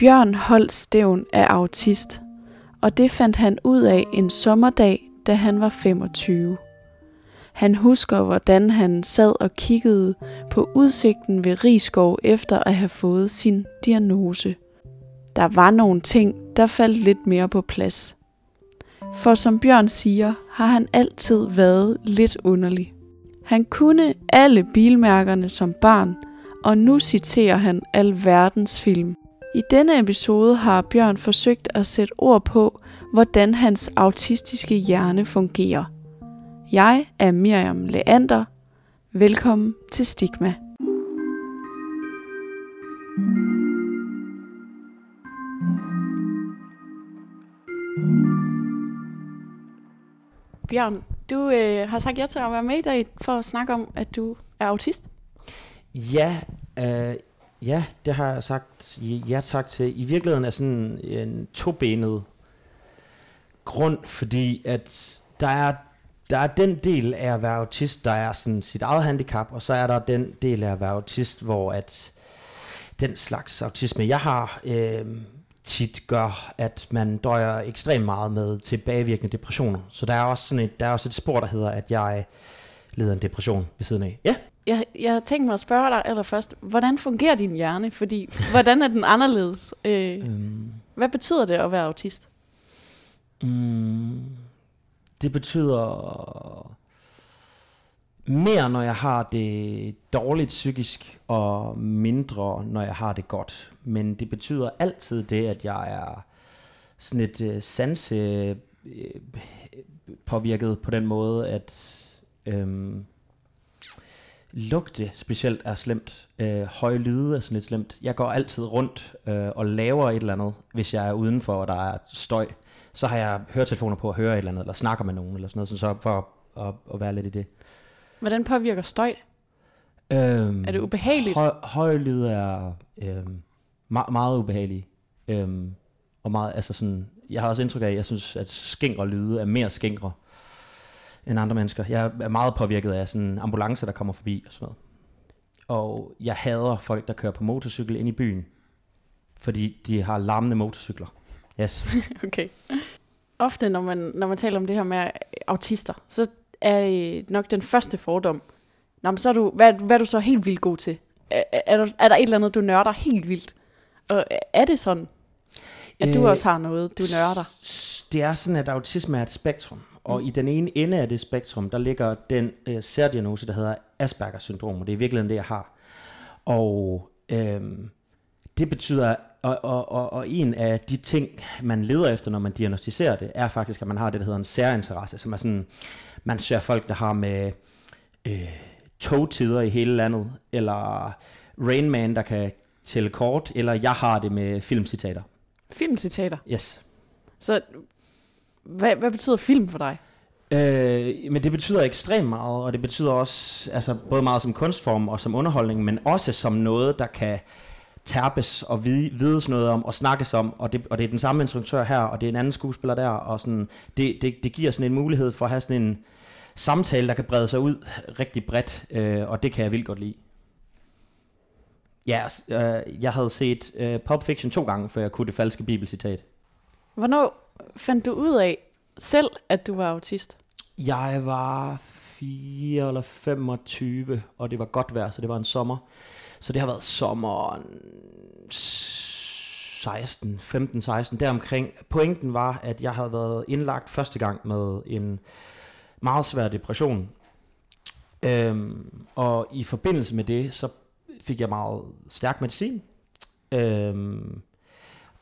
Bjørn holdt stævn af autist, og det fandt han ud af en sommerdag, da han var 25. Han husker, hvordan han sad og kiggede på udsigten ved Rigskov efter at have fået sin diagnose. Der var nogle ting, der faldt lidt mere på plads. For som Bjørn siger, har han altid været lidt underlig. Han kunne alle bilmærkerne som barn, og nu citerer han alverdens film. I denne episode har Bjørn forsøgt at sætte ord på, hvordan hans autistiske hjerne fungerer. Jeg er Miriam Leander. Velkommen til Stigma. Bjørn, du øh, har sagt ja til at være med i dag for at snakke om, at du er autist. Ja, øh, ja, det har jeg sagt ja tak til. I virkeligheden er sådan en tobenet grund, fordi at der er, der er den del af at være autist, der er sådan sit eget handicap, og så er der den del af at være autist, hvor at den slags autisme, jeg har, øh, tit gør, at man døjer ekstremt meget med tilbagevirkende depressioner. Så der er også, sådan et, der er også et spor, der hedder, at jeg leder en depression ved siden af. Ja. Jeg, jeg har tænkt mig at spørge dig allerførst, hvordan fungerer din hjerne? Fordi, hvordan er den anderledes? Øh, øhm. Hvad betyder det at være autist? Mm, det betyder mere, når jeg har det dårligt psykisk, og mindre, når jeg har det godt. Men det betyder altid det, at jeg er sådan et uh, sanse uh, påvirket på den måde, at um, lugte specielt er slemt. Uh, høje lyde er sådan lidt slemt. Jeg går altid rundt uh, og laver et eller andet, hvis jeg er udenfor, og der er støj. Så har jeg høretelefoner på at høre et eller andet, eller snakker med nogen, eller sådan noget, så for at, at, at være lidt i det. Hvordan påvirker støj? Øhm, er det ubehageligt? Høj, høj lyd er øhm, meget, meget ubehagelige. Øhm, og meget, altså sådan, jeg har også indtryk af, at jeg synes, at skængre lyde er mere skængre end andre mennesker. Jeg er meget påvirket af sådan ambulancer, der kommer forbi og sådan noget. Og jeg hader folk, der kører på motorcykel ind i byen, fordi de har larmende motorcykler. Yes. okay. Ofte, når man, når man taler om det her med autister, så er øh, nok den første fordom. Nå, men så er du, hvad, hvad er du så helt vildt god til? Er, er, der, er der et eller andet, du nørder helt vildt? Og er det sådan, at øh, du også har noget, du nørder? Det er sådan, at autisme er et spektrum. Og mm. i den ene ende af det spektrum, der ligger den øh, særdiagnose, der hedder Aspergers syndrom, og det er virkelig det, jeg har. Og øh, det betyder, og, og, og, og en af de ting, man leder efter, når man diagnostiserer det, er faktisk, at man har det, der hedder en særinteresse, som er sådan, man ser folk, der har med øh, togtider i hele landet, eller Rain Man, der kan tælle kort, eller jeg har det med filmcitater. Filmcitater? Yes. Så hvad, hvad betyder film for dig? Øh, men det betyder ekstremt meget, og det betyder også altså, både meget som kunstform og som underholdning, men også som noget, der kan terpes og vide, vides noget om og snakkes om, og det, og det er den samme instruktør her, og det er en anden skuespiller der, og sådan, det, det, det giver sådan en mulighed for at have sådan en samtale, der kan brede sig ud rigtig bredt, øh, og det kan jeg vildt godt lide. Ja, øh, jeg havde set øh, Pulp Fiction to gange, før jeg kunne det falske bibelcitat. Hvornår fandt du ud af selv, at du var autist? Jeg var 4 eller 25, og det var godt vejr, så det var en sommer. Så det har været sommeren 16, 15, 16, deromkring. Pointen var, at jeg havde været indlagt første gang med en meget svær depression. Øhm, og i forbindelse med det, så fik jeg meget stærk medicin. Øhm,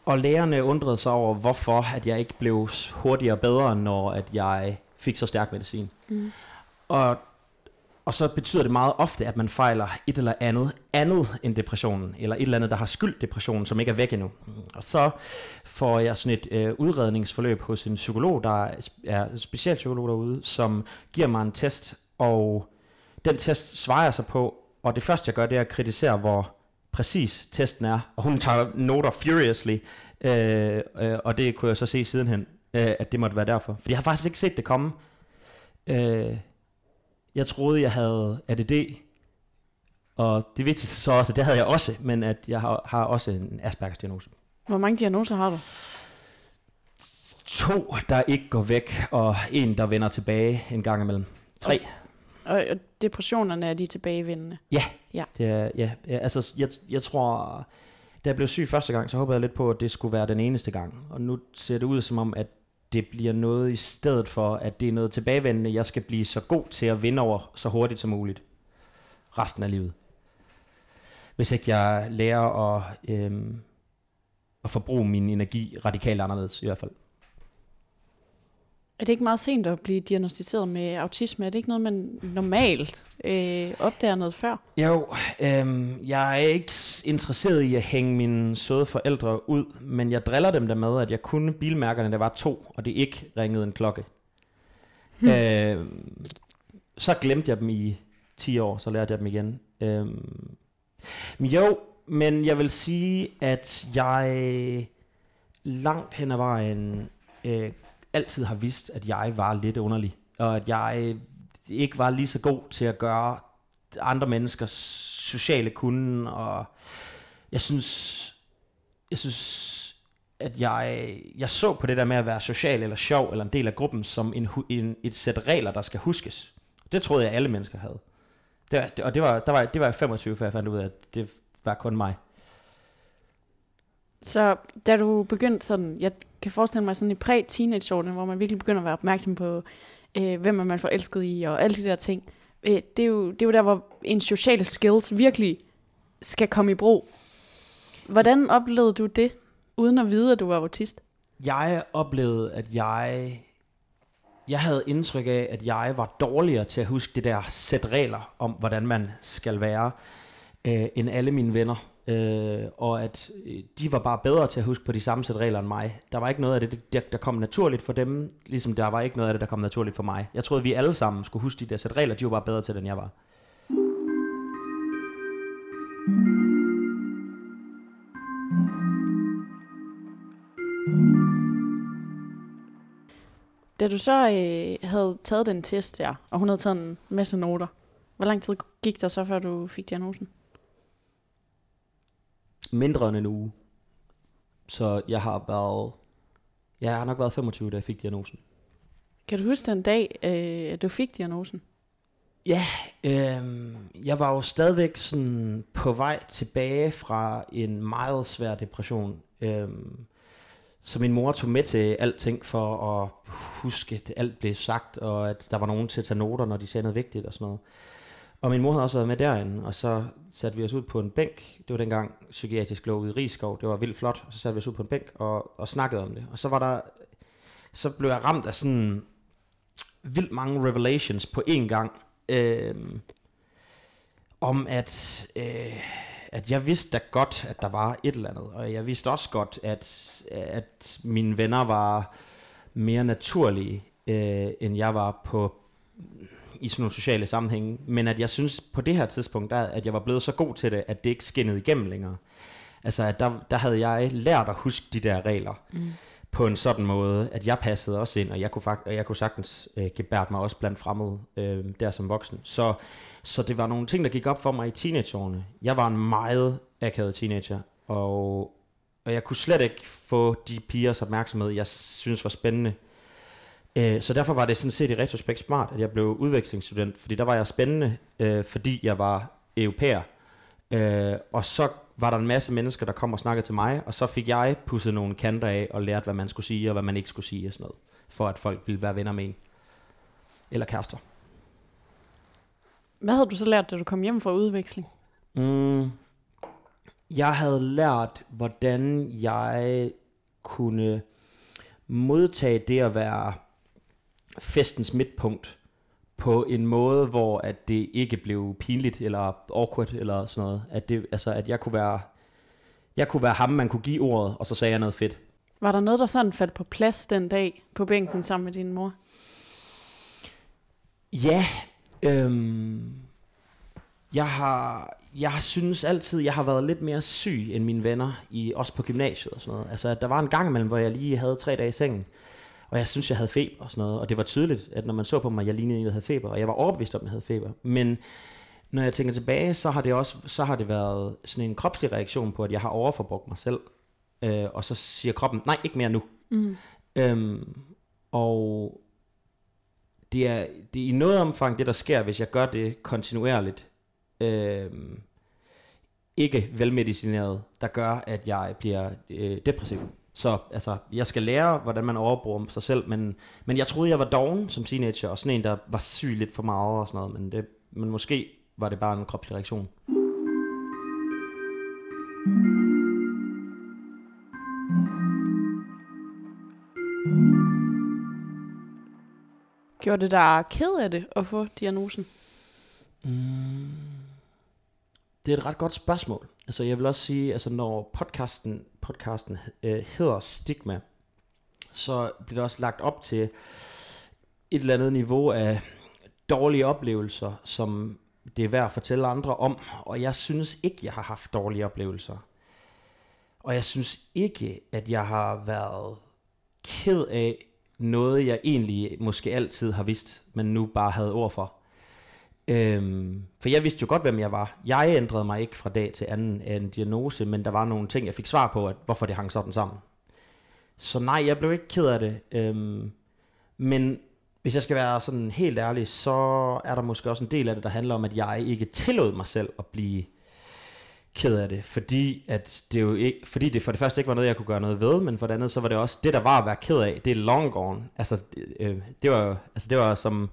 og lægerne undrede sig over, hvorfor at jeg ikke blev hurtigere bedre, når at jeg fik så stærk medicin. Mm. Og og så betyder det meget ofte, at man fejler et eller andet andet end depressionen, eller et eller andet, der har skyld depressionen, som ikke er væk endnu. Og så får jeg sådan et øh, udredningsforløb hos en psykolog, der er specialpsykolog derude, som giver mig en test, og den test svarer jeg sig på, og det første jeg gør, det er at kritisere, hvor præcis testen er, og hun tager noter furiously, øh, øh, og det kunne jeg så se sidenhen, øh, at det måtte være derfor. For jeg har faktisk ikke set det komme. Øh, jeg troede, jeg havde ADD, og det vigtigste så også, det havde jeg også, men at jeg har, har også en Aspergers diagnose. Hvor mange diagnoser har du? To, der ikke går væk, og en, der vender tilbage en gang imellem. Tre. Og, og depressionerne er de tilbagevendende? Ja. Ja. Det er, ja, ja altså, jeg, jeg tror, da jeg blev syg første gang, så håbede jeg lidt på, at det skulle være den eneste gang. Og nu ser det ud som om, at det bliver noget i stedet for, at det er noget tilbagevendende, jeg skal blive så god til at vinde over så hurtigt som muligt. Resten af livet. Hvis ikke jeg lærer at, øhm, at forbruge min energi radikalt anderledes i hvert fald. Er det ikke meget sent at blive diagnostiseret med autisme? Er det ikke noget, man normalt øh, opdager noget før? Jo, øhm, jeg er ikke interesseret i at hænge mine søde forældre ud, men jeg driller dem der med, at jeg kunne bilmærkerne, der var to, og det ikke ringede en klokke. Hmm. Øhm, så glemte jeg dem i 10 år, så lærte jeg dem igen. Men jo, men jeg vil sige, at jeg langt hen ad vejen øh, altid har vidst, at jeg var lidt underlig, og at jeg øh, ikke var lige så god til at gøre andre menneskers sociale kunde, og jeg synes, jeg synes, at jeg, jeg så på det der med at være social eller sjov, eller en del af gruppen, som en, en, et sæt regler, der skal huskes. Det troede jeg, alle mennesker havde. Det, og det var, der var, det var 25, før jeg fandt ud af, at det var kun mig. Så da du begyndte sådan, jeg kan forestille mig sådan i præ-teenageårene, hvor man virkelig begynder at være opmærksom på, øh, hvem er man forelsket i, og alle de der ting. Øh, det, er jo, det er jo der, hvor en social skills virkelig skal komme i brug. Hvordan oplevede du det, uden at vide, at du var autist? Jeg oplevede, at jeg... Jeg havde indtryk af, at jeg var dårligere til at huske det der sæt regler om, hvordan man skal være, øh, end alle mine venner øh, og at øh, de var bare bedre til at huske på de samme sæt regler end mig. Der var ikke noget af det, der, der kom naturligt for dem, ligesom der var ikke noget af det, der kom naturligt for mig. Jeg troede, vi alle sammen skulle huske de der sæt regler, de var bare bedre til, end jeg var. Da du så øh, havde taget den test der, og hun havde taget en masse noter, hvor lang tid gik der så, før du fik diagnosen? Mindre end en uge. Så jeg har været, jeg har nok været 25, da jeg fik diagnosen. Kan du huske den dag, øh, du fik diagnosen? Ja, øh, jeg var jo stadigvæk sådan på vej tilbage fra en meget svær depression. Øh, så min mor tog med til alting for at huske, at alt blev sagt, og at der var nogen til at tage noter, når de sagde noget vigtigt og sådan noget. Og min mor havde også været med derinde, og så satte vi os ud på en bænk. Det var dengang psykiatrisk lå ude i Rigskov. Det var vildt flot. Og så satte vi os ud på en bænk og, og snakkede om det. Og så var der, så blev jeg ramt af sådan vildt mange revelations på én gang. Øh, om at, øh, at jeg vidste da godt, at der var et eller andet. Og jeg vidste også godt, at, at mine venner var mere naturlige, øh, end jeg var på i sådan nogle sociale sammenhænge, men at jeg synes på det her tidspunkt, der, at jeg var blevet så god til det, at det ikke skinnede igennem længere. Altså, at der, der havde jeg lært at huske de der regler mm. på en sådan måde, at jeg passede også ind, og jeg kunne, fakt, og jeg kunne sagtens øh, gebært mig også blandt fremmede øh, der som voksen. Så, så det var nogle ting, der gik op for mig i teenageårene. Jeg var en meget akavet teenager, og, og jeg kunne slet ikke få de pigers opmærksomhed, jeg synes var spændende. Øh, så derfor var det sådan set i retrospekt smart, at jeg blev udvekslingsstudent, fordi der var jeg spændende, øh, fordi jeg var europæer. Øh, og så var der en masse mennesker, der kom og snakkede til mig, og så fik jeg pusset nogle kanter af og lært, hvad man skulle sige og hvad man ikke skulle sige og sådan noget, for at folk ville være venner med en. Eller kærester. Hvad havde du så lært, da du kom hjem fra udveksling? Mm, jeg havde lært, hvordan jeg kunne modtage det at være festens midtpunkt på en måde, hvor at det ikke blev pinligt eller awkward eller sådan noget. At, det, altså, at jeg kunne være jeg kunne være ham, man kunne give ordet, og så sagde jeg noget fedt. Var der noget, der sådan faldt på plads den dag på bænken sammen med din mor? Ja, øhm, jeg har, jeg synes altid, jeg har været lidt mere syg end mine venner, i, også på gymnasiet og sådan noget. Altså, der var en gang imellem, hvor jeg lige havde tre dage i sengen, og jeg synes, jeg havde feber og sådan noget. Og det var tydeligt, at når man så på mig, jeg lignede en, der havde feber. Og jeg var overbevist om, at jeg havde feber. Men når jeg tænker tilbage, så har det også så har det været sådan en kropslig reaktion på, at jeg har overforbrugt mig selv. øh, og så siger kroppen, nej, ikke mere nu. Mm. Øhm, og det er, det er i noget omfang det, der sker, hvis jeg gør det kontinuerligt, øhm, ikke velmedicineret, der gør, at jeg bliver øh, depressiv. Så altså, jeg skal lære, hvordan man overbruger sig selv, men, men jeg troede, jeg var doven som teenager, og sådan en, der var syg lidt for meget og sådan noget, men, det, men måske var det bare en kropslig reaktion. Gjorde det dig ked af det at få diagnosen? Mm. Det er et ret godt spørgsmål. Altså jeg vil også sige, altså når podcasten, podcasten øh, hedder Stigma, så bliver der også lagt op til et eller andet niveau af dårlige oplevelser, som det er værd at fortælle andre om. Og jeg synes ikke, jeg har haft dårlige oplevelser. Og jeg synes ikke, at jeg har været ked af noget, jeg egentlig måske altid har vidst, men nu bare havde ord for. Øhm, for jeg vidste jo godt, hvem jeg var. Jeg ændrede mig ikke fra dag til anden af en diagnose, men der var nogle ting, jeg fik svar på, at hvorfor det hang sådan sammen. Så nej, jeg blev ikke ked af det. Øhm, men hvis jeg skal være sådan helt ærlig, så er der måske også en del af det, der handler om, at jeg ikke tillod mig selv at blive ked af det, fordi at det jo ikke, fordi det for det første ikke var noget, jeg kunne gøre noget ved, men for det andet, så var det også det, der var at være ked af, det er long gone. Altså, øh, det var altså, det var som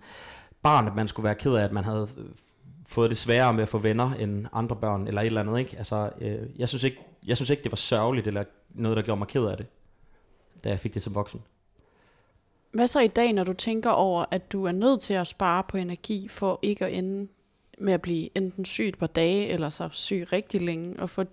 barn, at man skulle være ked af, at man havde øh, fået det sværere med at få venner end andre børn, eller et eller andet, ikke? Altså, øh, jeg, synes ikke, jeg synes ikke, det var sørgeligt, eller noget, der gjorde mig ked af det, da jeg fik det som voksen. Hvad så i dag, når du tænker over, at du er nødt til at spare på energi, for ikke at ende med at blive enten syg et par dage, eller så syg rigtig længe, og få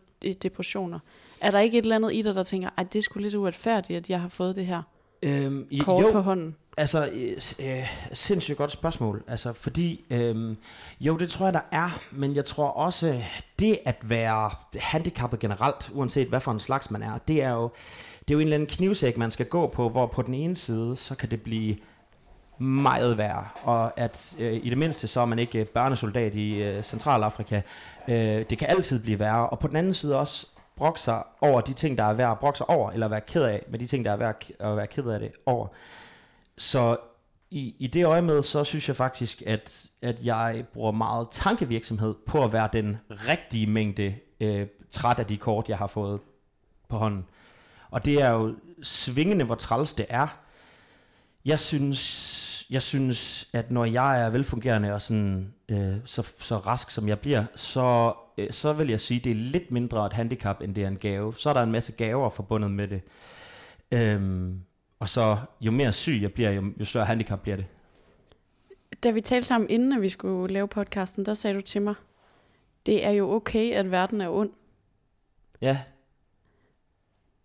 depressioner? Er der ikke et eller andet i dig, der tænker, at det skulle lidt uretfærdigt, at jeg har fået det her Øhm, kort jo, på hånden? Altså, øh, øh, sindssygt godt spørgsmål. Altså, fordi, øh, jo, det tror jeg, der er, men jeg tror også, det at være handicappet generelt, uanset hvad for en slags man er, det er jo, det er jo en eller anden knivsæk, man skal gå på, hvor på den ene side, så kan det blive meget værre, og at øh, i det mindste, så er man ikke børnesoldat i øh, Centralafrika. Øh, det kan altid blive værre, og på den anden side også brokke sig over de ting, der er værd at brokke sig over, eller være ked af med de ting, der er værd at være ked af det over. Så i, i det øje med, så synes jeg faktisk, at, at jeg bruger meget tankevirksomhed på at være den rigtige mængde øh, træt af de kort, jeg har fået på hånden. Og det er jo svingende, hvor træls det er. Jeg synes, jeg synes at når jeg er velfungerende og sådan, øh, så, så rask som jeg bliver, så, øh, så vil jeg sige, at det er lidt mindre et handicap, end det er en gave. Så er der en masse gaver forbundet med det. Øhm, og så jo mere syg jeg bliver, jo, jo større handicap bliver det. Da vi talte sammen, inden at vi skulle lave podcasten, der sagde du til mig, det er jo okay, at verden er ond. Ja.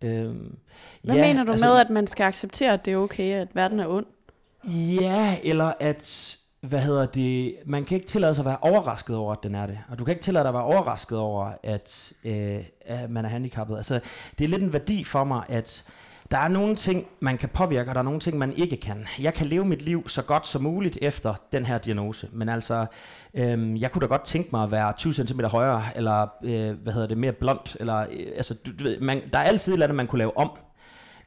Øhm, Hvad ja, mener du altså, med, at man skal acceptere, at det er okay, at verden er ond? Ja, eller at, hvad hedder det, man kan ikke tillade sig at være overrasket over, at den er det. Og du kan ikke tillade dig at være overrasket over, at, øh, at man er handicappet. Altså, det er lidt en værdi for mig, at der er nogle ting, man kan påvirke, og der er nogle ting, man ikke kan. Jeg kan leve mit liv så godt som muligt efter den her diagnose. Men altså, øhm, jeg kunne da godt tænke mig at være 20 cm højere, eller øh, hvad hedder det, mere blond. Eller, øh, altså, du, du ved, man, der er altid et eller andet, man kunne lave om.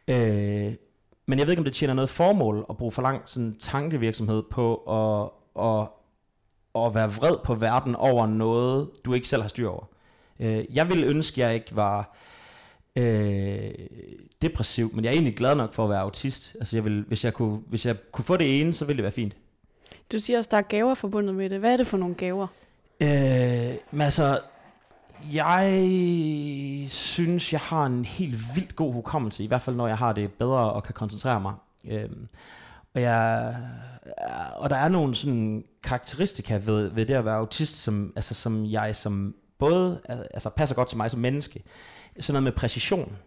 Øh, men jeg ved ikke, om det tjener noget formål at bruge for lang sådan, tankevirksomhed på at, at, at være vred på verden over noget, du ikke selv har styr over. Øh, jeg ville ønske, at jeg ikke var øh, depressiv, men jeg er egentlig glad nok for at være autist. Altså, jeg vil, hvis, jeg kunne, hvis jeg kunne få det ene, så ville det være fint. Du siger også, der er gaver forbundet med det. Hvad er det for nogle gaver? Øh, men altså, jeg synes, jeg har en helt vildt god hukommelse, i hvert fald når jeg har det bedre og kan koncentrere mig. Øhm, og, jeg, og der er nogle sådan karakteristika ved, ved det at være autist, som, altså, som jeg som både altså, passer godt til mig som menneske. Sådan noget med præcision.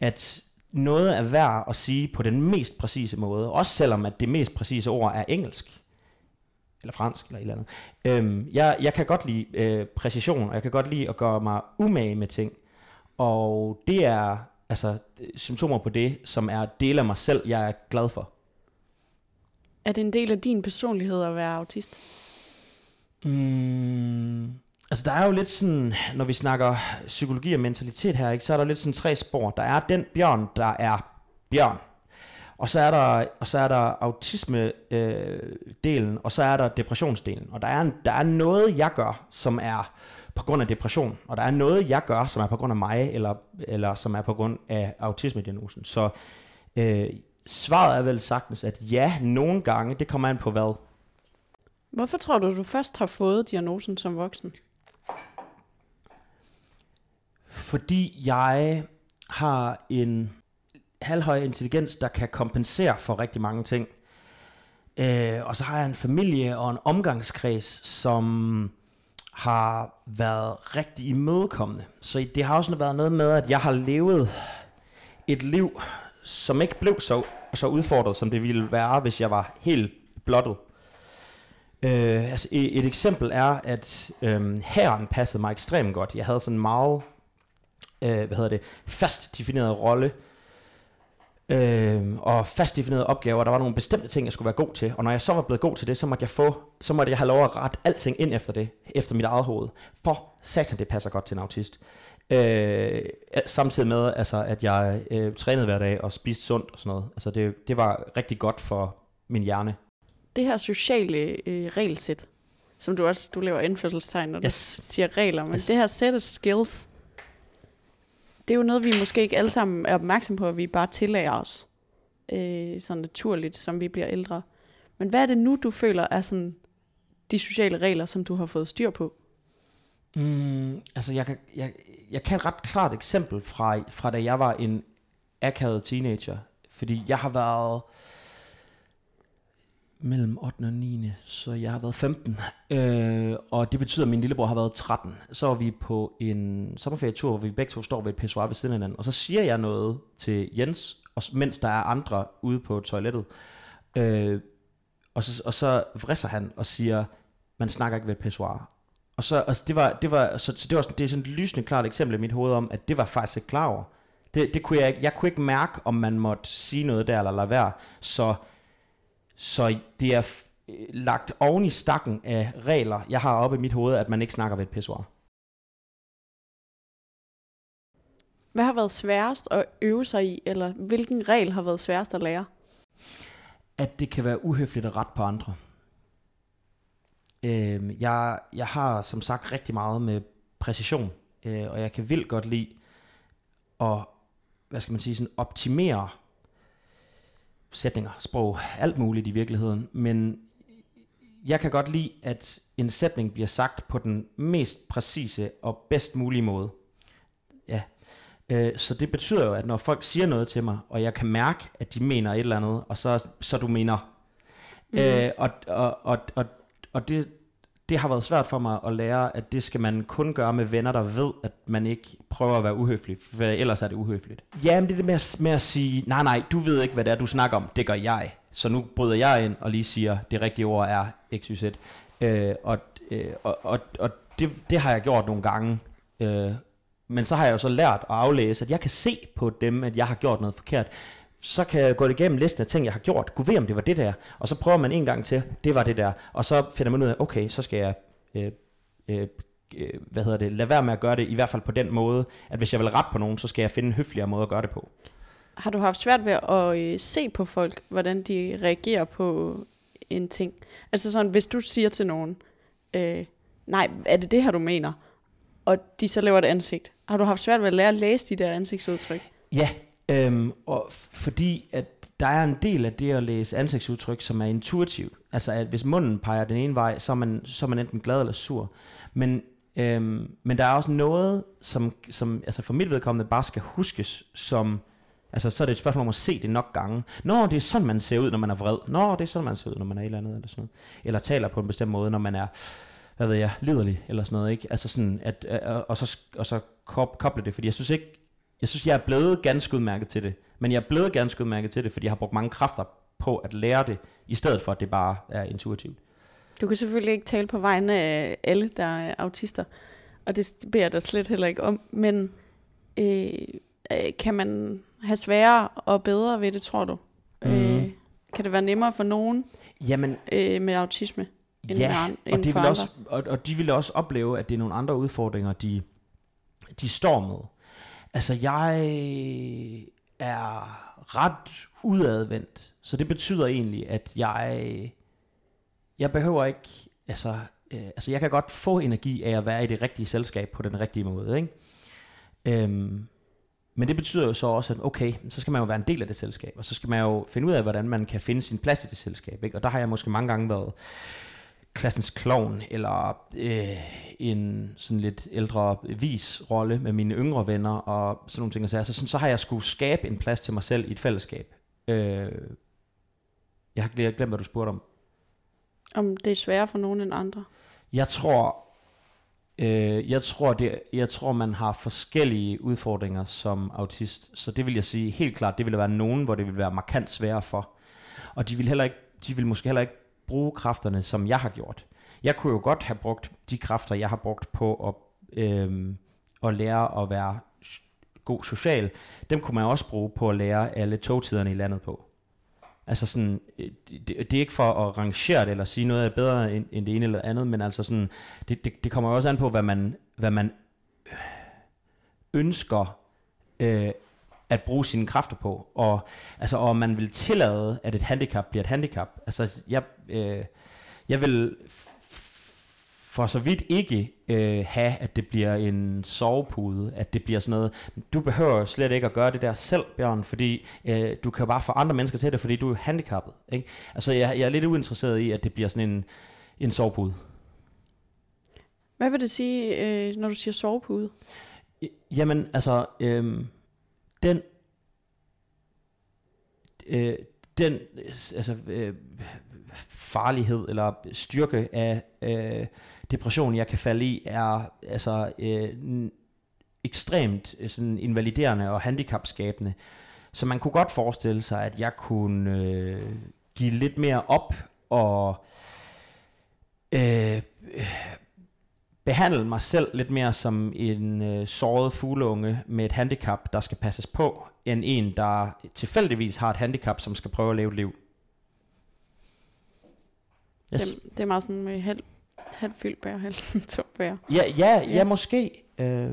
At noget er værd at sige på den mest præcise måde, også selvom at det mest præcise ord er engelsk eller fransk, eller et eller andet. Øhm, jeg, jeg kan godt lide øh, præcision, og jeg kan godt lide at gøre mig umage med ting. Og det er altså symptomer på det, som er dele af mig selv, jeg er glad for. Er det en del af din personlighed at være autist? Mm, Altså der er jo lidt sådan, når vi snakker psykologi og mentalitet her, ikke, så er der lidt sådan tre spor. Der er den bjørn, der er bjørn. Og så er der, og så er der autisme-delen, øh, og så er der depressionsdelen. Og der er, en, der er noget, jeg gør, som er på grund af depression, og der er noget, jeg gør, som er på grund af mig, eller, eller som er på grund af autisme-diagnosen. Så øh, svaret er vel sagtens, at ja, nogle gange, det kommer an på hvad. Hvorfor tror du, du først har fået diagnosen som voksen? Fordi jeg har en halvhøj intelligens, der kan kompensere for rigtig mange ting. Øh, og så har jeg en familie og en omgangskreds, som har været rigtig imødekommende. Så det har også været noget med, at jeg har levet et liv, som ikke blev så, så udfordret, som det ville være, hvis jeg var helt blottet. Øh, altså et, et eksempel er, at øh, herren passede mig ekstremt godt. Jeg havde sådan en meget øh, hvad hedder det, fast defineret rolle, øh, og fast definerede opgaver. Der var nogle bestemte ting, jeg skulle være god til. Og når jeg så var blevet god til det, så måtte jeg få, så måtte jeg have lov at rette alting ind efter det, efter mit eget hoved. For satan, det passer godt til en autist. Øh, samtidig med, altså, at jeg øh, trænede hver dag og spiste sundt og sådan noget. Altså, det, det var rigtig godt for min hjerne. Det her sociale øh, regelsæt, som du også du laver indførselstegn, når yes. du siger regler, men yes. det her set af skills, det er jo noget, vi måske ikke alle sammen er opmærksom på, at vi bare tillærer os øh, sådan naturligt, som vi bliver ældre. Men hvad er det nu, du føler er sådan de sociale regler, som du har fået styr på? Mm, altså, jeg kan, jeg, jeg kan et ret klart eksempel fra, fra da jeg var en akavet teenager. Fordi jeg har været mellem 8. og 9. Så jeg har været 15. Øh, og det betyder, at min lillebror har været 13. Så var vi på en sommerferietur, hvor vi begge to står ved et pissoir ved siden af hinanden. Og så siger jeg noget til Jens, og, mens der er andre ude på toilettet. Øh, og, så, og så vrisser han og siger, man snakker ikke ved et pissoir. Og så, altså det var, det var, så, så det var sådan, det er sådan et lysende klart eksempel i mit hoved om, at det var faktisk ikke klar over. Det, det kunne jeg, jeg kunne ikke mærke, om man måtte sige noget der eller lade være. Så så det er lagt oven i stakken af regler, jeg har oppe i mit hoved, at man ikke snakker ved et pissoir. Hvad har været sværest at øve sig i, eller hvilken regel har været sværest at lære? At det kan være uhøfligt at rette på andre. Øh, jeg, jeg har som sagt rigtig meget med præcision, øh, og jeg kan vildt godt lide at hvad skal man sige, sådan optimere sætninger, sprog, alt muligt i virkeligheden, men jeg kan godt lide, at en sætning bliver sagt på den mest præcise og bedst mulige måde. Ja. Øh, så det betyder jo, at når folk siger noget til mig, og jeg kan mærke, at de mener et eller andet, og så, så du mener. Mm. Øh, og, og, og, og, og det, det har været svært for mig at lære, at det skal man kun gøre med venner, der ved, at man ikke prøver at være uhøflig, for ellers er det uhøfligt. Ja, men det er det med at, med at sige, nej nej, du ved ikke, hvad det er, du snakker om, det gør jeg. Så nu bryder jeg ind og lige siger, det rigtige ord er XYZ. Øh, og øh, og, og, og det, det har jeg gjort nogle gange. Øh, men så har jeg jo så lært at aflæse, at jeg kan se på dem, at jeg har gjort noget forkert så kan jeg gå igennem listen af ting, jeg har gjort. Gud ved, om det var det der. Og så prøver man en gang til, det var det der. Og så finder man ud af, okay, så skal jeg, øh, øh, øh, hvad hedder det, lade være med at gøre det, i hvert fald på den måde, at hvis jeg vil rette på nogen, så skal jeg finde en høfligere måde at gøre det på. Har du haft svært ved at øh, se på folk, hvordan de reagerer på en ting? Altså sådan, hvis du siger til nogen, øh, nej, er det det her, du mener? Og de så laver et ansigt. Har du haft svært ved at lære at læse de der ansigtsudtryk? Ja, Øhm, og fordi at der er en del af det at læse ansigtsudtryk, som er intuitivt. Altså at hvis munden peger den ene vej, så er man, så er man enten glad eller sur. Men, øhm, men der er også noget, som, som altså for mit vedkommende bare skal huskes som... Altså, så er det et spørgsmål om at se det nok gange. Nå, det er sådan, man ser ud, når man er vred. Nå, det er sådan, man ser ud, når man er et eller andet, eller sådan noget. Eller taler på en bestemt måde, når man er, hvad ved jeg, liderlig, eller sådan noget, ikke? Altså sådan, at, og så, og så koble det, fordi jeg synes ikke, jeg synes, jeg er blevet ganske udmærket til det. Men jeg er blevet ganske udmærket til det, fordi jeg har brugt mange kræfter på at lære det, i stedet for at det bare er intuitivt. Du kan selvfølgelig ikke tale på vegne af alle, der er autister, og det beder jeg dig slet heller ikke om, men øh, øh, kan man have sværere og bedre ved det, tror du? Mm. Øh, kan det være nemmere for nogen Jamen, øh, med autisme? end, Ja, og, end de for vil også, og, og de vil også opleve, at det er nogle andre udfordringer, de, de står med. Altså, jeg er ret udadvendt, så det betyder egentlig, at jeg, jeg behøver ikke, altså, øh, altså jeg kan godt få energi af at være i det rigtige selskab på den rigtige måde, ikke? Øhm, men det betyder jo så også, at okay, så skal man jo være en del af det selskab, og så skal man jo finde ud af, hvordan man kan finde sin plads i det selskab, ikke? Og der har jeg måske mange gange været klassens klovn, eller øh, en sådan lidt ældre vis rolle med mine yngre venner, og sådan nogle ting. Så, sådan, så har jeg skulle skabe en plads til mig selv i et fællesskab. Øh, jeg har glemt, hvad du spurgte om. Om det er sværere for nogen end andre. Jeg tror, øh, jeg tror, det, jeg tror, man har forskellige udfordringer som autist. Så det vil jeg sige helt klart, det vil være nogen, hvor det vil være markant sværere for. Og de vil heller ikke, de vil måske heller ikke bruge kræfterne, som jeg har gjort. Jeg kunne jo godt have brugt de kræfter, jeg har brugt på at, øh, at lære at være god social. Dem kunne man også bruge på at lære alle togtiderne i landet på. Altså sådan, øh, det, det er ikke for at rangere det, eller sige noget er bedre end, end det ene eller andet, men altså sådan, det, det, det kommer også an på, hvad man, hvad man øh, ønsker øh, at bruge sine kræfter på, og altså, og man vil tillade, at et handicap bliver et handicap. Altså, jeg, øh, jeg vil for så vidt ikke øh, have, at det bliver en sovepude, at det bliver sådan noget, du behøver slet ikke at gøre det der selv, Bjørn, fordi øh, du kan bare få andre mennesker til det, fordi du er handicappet. Ikke? Altså, jeg, jeg er lidt uinteresseret i, at det bliver sådan en, en sovepude. Hvad vil det sige, øh, når du siger sovepude? Jamen, altså, øhm, den, øh, den altså, øh, farlighed eller styrke af øh, depression, jeg kan falde i, er altså øh, n- ekstremt øh, sådan invaliderende og handicapskabende. Så man kunne godt forestille sig, at jeg kunne øh, give lidt mere op og øh, behandle mig selv lidt mere som en øh, såret fugleunge med et handicap, der skal passes på, end en, der tilfældigvis har et handicap, som skal prøve at leve et liv. Yes. Det, det er meget sådan med halv, halv fyldt bær, halv tom bær. Ja, ja, ja, Ja. måske. Øh,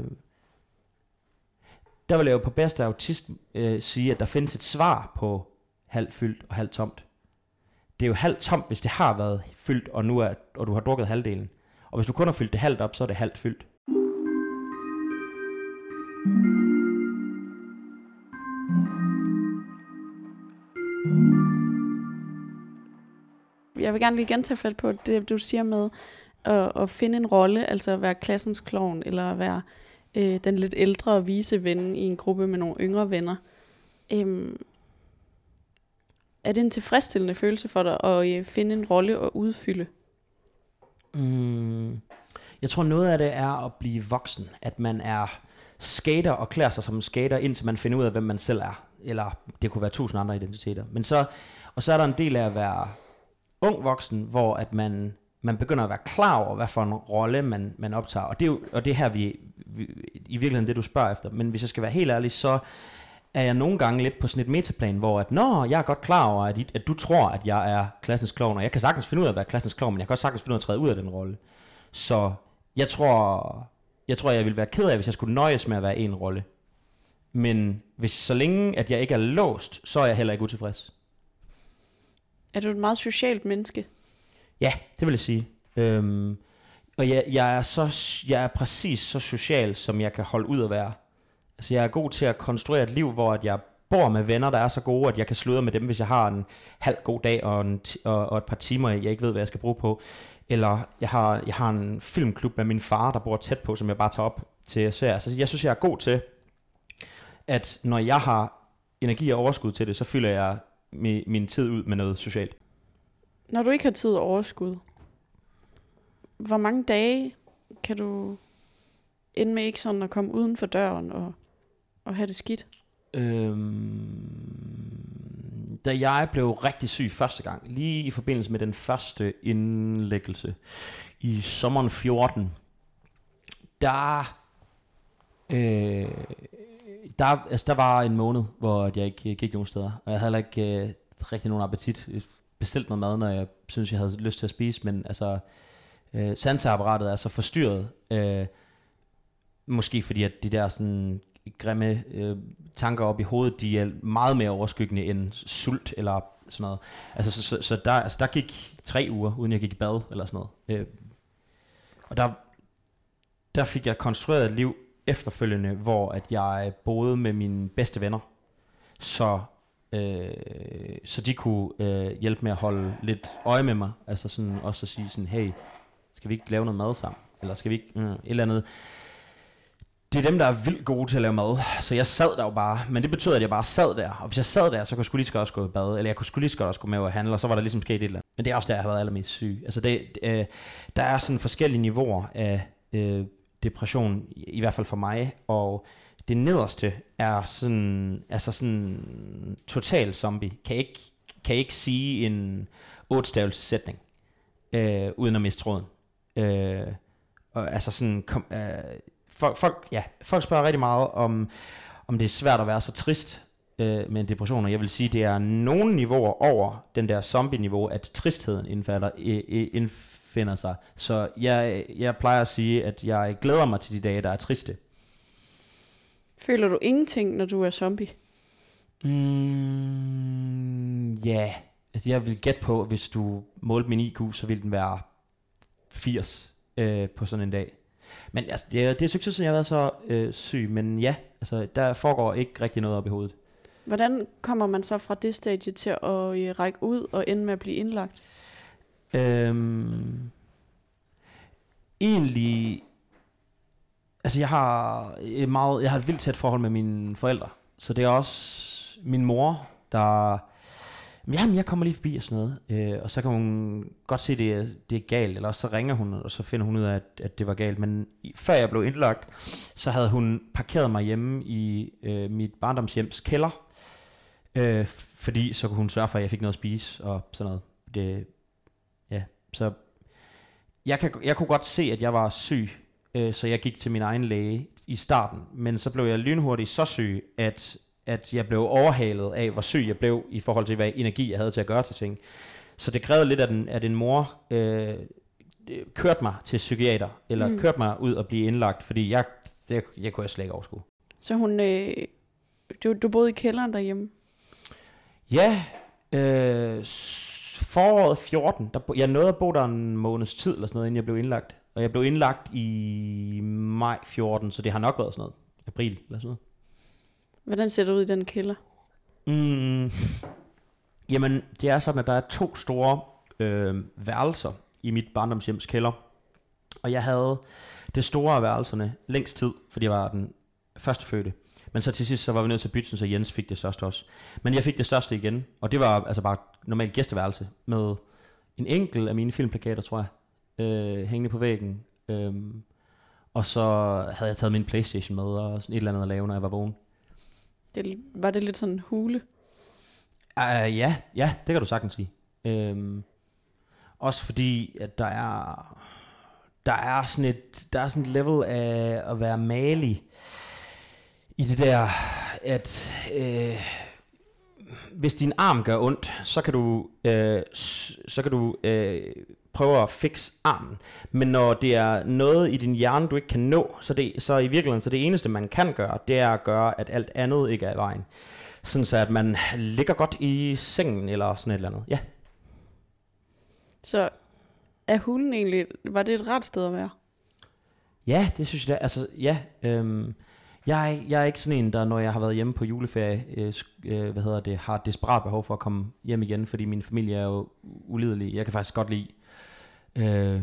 der vil jeg jo på bedste autist øh, sige, at der findes et svar på halvt fyldt og halvt tomt. Det er jo halvt tomt, hvis det har været fyldt, og, nu er, og du har drukket halvdelen. Og hvis du kun har fyldt det halvt op, så er det halvt fyldt. Jeg vil gerne lige gentage fat på det, du siger med at, at finde en rolle, altså at være klassens klovn, eller at være øh, den lidt ældre og vise ven i en gruppe med nogle yngre venner. Øhm, er det en tilfredsstillende følelse for dig at øh, finde en rolle og udfylde? Mm, jeg tror noget af det er at blive voksen. At man er skater og klæder sig som en skater, indtil man finder ud af, hvem man selv er. Eller det kunne være tusind andre identiteter. Men så, og så er der en del af at være ung voksen, hvor at man, man begynder at være klar over, hvad for en rolle man, man optager. Og det er jo og det er her, vi, vi, i virkeligheden det, du spørger efter. Men hvis jeg skal være helt ærlig, så er jeg nogle gange lidt på sådan et metaplan, hvor at, nå, jeg er godt klar over, at, I, at du tror, at jeg er klassens klovn, og jeg kan sagtens finde ud af at være klassens klovn, men jeg kan også sagtens finde ud af at træde ud af den rolle. Så jeg tror, jeg tror, jeg ville være ked af, hvis jeg skulle nøjes med at være en rolle. Men hvis så længe, at jeg ikke er låst, så er jeg heller ikke utilfreds. Er du et meget socialt menneske? Ja, det vil jeg sige. Øhm, og jeg, jeg, er så, jeg er præcis så social, som jeg kan holde ud at være. Altså jeg er god til at konstruere et liv, hvor at jeg bor med venner, der er så gode, at jeg kan sludre med dem, hvis jeg har en halv god dag og, en og, og et par timer, jeg ikke ved, hvad jeg skal bruge på. Eller jeg har, jeg har en filmklub med min far, der bor tæt på, som jeg bare tager op til at se. Altså jeg synes, jeg er god til, at når jeg har energi og overskud til det, så fylder jeg mi, min tid ud med noget socialt. Når du ikke har tid og overskud, hvor mange dage kan du ende med ikke sådan at komme uden for døren og, og have det skidt? Øhm, da jeg blev rigtig syg første gang, lige i forbindelse med den første indlæggelse i sommeren 14, der, øh, der, altså der var en måned, hvor jeg ikke gik nogen steder, og jeg havde heller ikke øh, rigtig nogen appetit. bestilt noget mad, når jeg synes, jeg havde lyst til at spise, men altså, øh, sanseapparatet er så forstyrret, øh, måske fordi, at de der sådan grimme øh, tanker op i hovedet, de er meget mere overskyggende end sult eller sådan noget. Altså, så, så, så der, altså, der gik tre uger, uden jeg gik i bad eller sådan noget. Øh, og der, der fik jeg konstrueret et liv efterfølgende, hvor at jeg boede med mine bedste venner, så, øh, så de kunne øh, hjælpe med at holde lidt øje med mig, altså sådan også at sige sådan, hey, skal vi ikke lave noget mad sammen? Eller skal vi ikke, mm, et eller andet. Det er dem, der er vildt gode til at lave mad, så jeg sad der jo bare, men det betød, at jeg bare sad der, og hvis jeg sad der, så kunne jeg sgu lige så godt også gå i bad, eller jeg kunne sgu lige så godt også gå med og handle, og så var der ligesom sket et eller andet. Men det er også der, jeg har været allermest syg. Altså det, øh, der er sådan forskellige niveauer af øh, depression, i, hvert fald for mig, og det nederste er sådan, altså sådan total zombie. Kan ikke, kan ikke sige en otte sætning, øh, uden at miste tråden. Øh, og altså sådan, kom, øh, folk, folk, ja, folk spørger rigtig meget om, om det er svært at være så trist øh, med en depression, og jeg vil sige, det er nogle niveauer over den der zombie-niveau, at tristheden indfalder, øh, øh, indfinder sig. Så jeg, jeg plejer at sige, at jeg glæder mig til de dage, der er triste. Føler du ingenting, når du er zombie? Mm, ja, yeah. altså, jeg vil gætte på, at hvis du målte min IQ, så ville den være 80 øh, på sådan en dag. Men altså, det, er, det er succes, jeg har været så øh, syg, men ja, altså, der foregår ikke rigtig noget op i hovedet. Hvordan kommer man så fra det stadie til at øh, række ud og ende med at blive indlagt? Øhm, egentlig, altså jeg har et meget, jeg har et vildt tæt forhold med mine forældre, så det er også min mor, der jamen jeg kommer lige forbi og sådan noget. Øh, og så kan hun godt se, at det er, det er galt, eller så ringer hun, og så finder hun ud af, at, at det var galt. Men i, før jeg blev indlagt, så havde hun parkeret mig hjemme i øh, mit barndomshjems kælder, øh, fordi så kunne hun sørge for, at jeg fik noget at spise og sådan noget. Det, ja, så jeg, kan, jeg kunne godt se, at jeg var syg, øh, så jeg gik til min egen læge i starten. Men så blev jeg lynhurtigt så syg, at at jeg blev overhalet af, hvor syg jeg blev i forhold til, hvad energi jeg havde til at gøre til ting. Så det krævede lidt, at en, at en mor øh, kørte mig til psykiater, eller mm. kørte mig ud og blive indlagt, fordi jeg, det, jeg kunne jeg slet ikke overskue. Så hun, øh, du, du boede i kælderen derhjemme? Ja, øh, foråret 14, der, jeg nåede at bo der en måneds tid, eller sådan noget, inden jeg blev indlagt. Og jeg blev indlagt i maj 14, så det har nok været sådan noget, april eller sådan noget. Hvordan ser det ud i den kælder? Mm, jamen, det er sådan, at der er to store øh, værelser i mit barndomshjems kælder. Og jeg havde det store af værelserne længst tid, fordi jeg var den første fødte. Men så til sidst, så var vi nødt til at bytte, så Jens fik det største også. Men jeg fik det største igen, og det var altså bare normalt gæsteværelse med en enkelt af mine filmplakater, tror jeg, øh, hængende på væggen. Øh, og så havde jeg taget min Playstation med og sådan et eller andet at lave, når jeg var vågen. Det, var det lidt sådan en hule? Uh, ja, ja, det kan du sagtens sige. Øhm, også fordi, at der er, der er sådan et, der er sådan et level af at være malig i det der, at øh, hvis din arm gør ondt, så kan du, øh, så kan du øh, prøve at fikse armen. Men når det er noget i din hjerne, du ikke kan nå, så, det, så i virkeligheden, så det eneste, man kan gøre, det er at gøre, at alt andet ikke er i vejen. Sådan så, at man ligger godt i sengen, eller sådan et eller andet. Ja. Så er hulen egentlig, var det et ret sted at være? Ja, det synes jeg da. Altså, ja. Øhm, jeg, er, jeg er ikke sådan en, der når jeg har været hjemme på juleferie, øh, øh, hvad hedder det, har desperat behov for at komme hjem igen, fordi min familie er jo ulidelig. Jeg kan faktisk godt lide øh,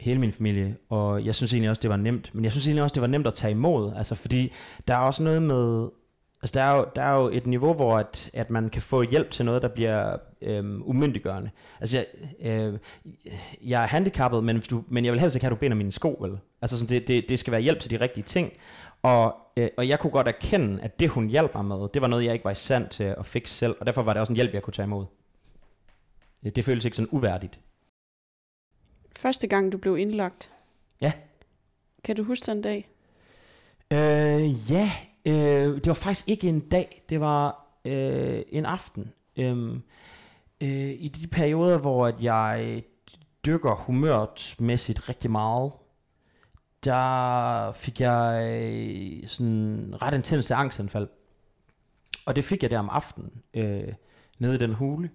hele min familie, og jeg synes egentlig også, det var nemt. Men jeg synes egentlig også, det var nemt at tage imod, altså fordi der er også noget med, altså der er jo, der er jo et niveau, hvor at, at man kan få hjælp til noget, der bliver øh, umyndiggørende. Altså jeg, øh, jeg er handicappet, men, hvis du, men jeg vil helst ikke have, at du binder mine sko, vel? Altså sådan, det, det, det skal være hjælp til de rigtige ting, og, øh, og jeg kunne godt erkende, at det hun hjalp mig med, det var noget, jeg ikke var i stand til at fikse selv, og derfor var det også en hjælp, jeg kunne tage imod. Det, det føles ikke sådan uværdigt. Første gang, du blev indlagt. Ja. Kan du huske den dag? Øh, ja, øh, det var faktisk ikke en dag, det var øh, en aften. Øh, Øh, I de perioder, hvor at jeg dykker humørmæssigt rigtig meget, der fik jeg øh, sådan ret intense angstanfald. Og det fik jeg der om aftenen, øh, nede i den hule.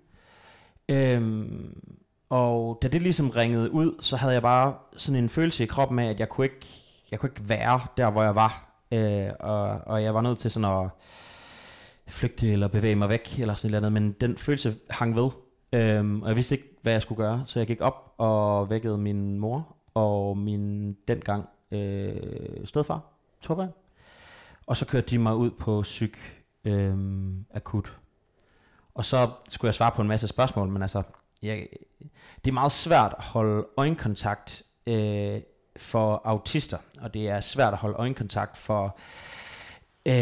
Øhm, og da det ligesom ringede ud, så havde jeg bare sådan en følelse i kroppen af, at jeg kunne ikke, jeg kunne ikke være der, hvor jeg var. Øh, og, og jeg var nødt til sådan at flygte eller bevæge mig væk eller sådan noget andet, men den følelse hang ved. Øh, og jeg vidste ikke, hvad jeg skulle gøre, så jeg gik op og vækkede min mor og min dengang øh, stedfar, Torben. Og så kørte de mig ud på psyk øh, akut. Og så skulle jeg svare på en masse spørgsmål, men altså, jeg, det er meget svært at holde øjenkontakt øh, for autister, og det er svært at holde øjenkontakt for øh,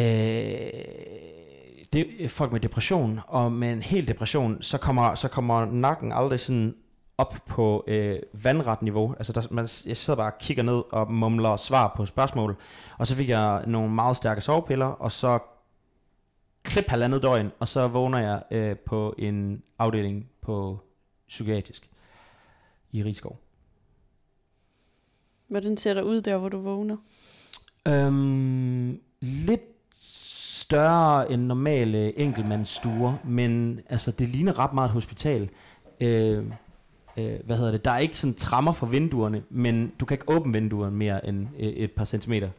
det, folk med depression, og med en hel depression, så kommer, så kommer nakken aldrig sådan op på øh, vandret niveau. Altså der, man, jeg sidder bare og kigger ned og mumler svar på spørgsmål, og så fik jeg nogle meget stærke sovepiller, og så klip halvandet døgn, og så vågner jeg øh, på en afdeling på psykiatrisk i Rigskov. Hvordan ser der ud der, hvor du vågner? Øhm, lidt større end normale enkeltmandsstuer, men altså, det ligner ret meget et hospital. Øh, øh, hvad hedder det? Der er ikke sådan trammer for vinduerne, men du kan ikke åbne vinduerne mere end øh, et par centimeter.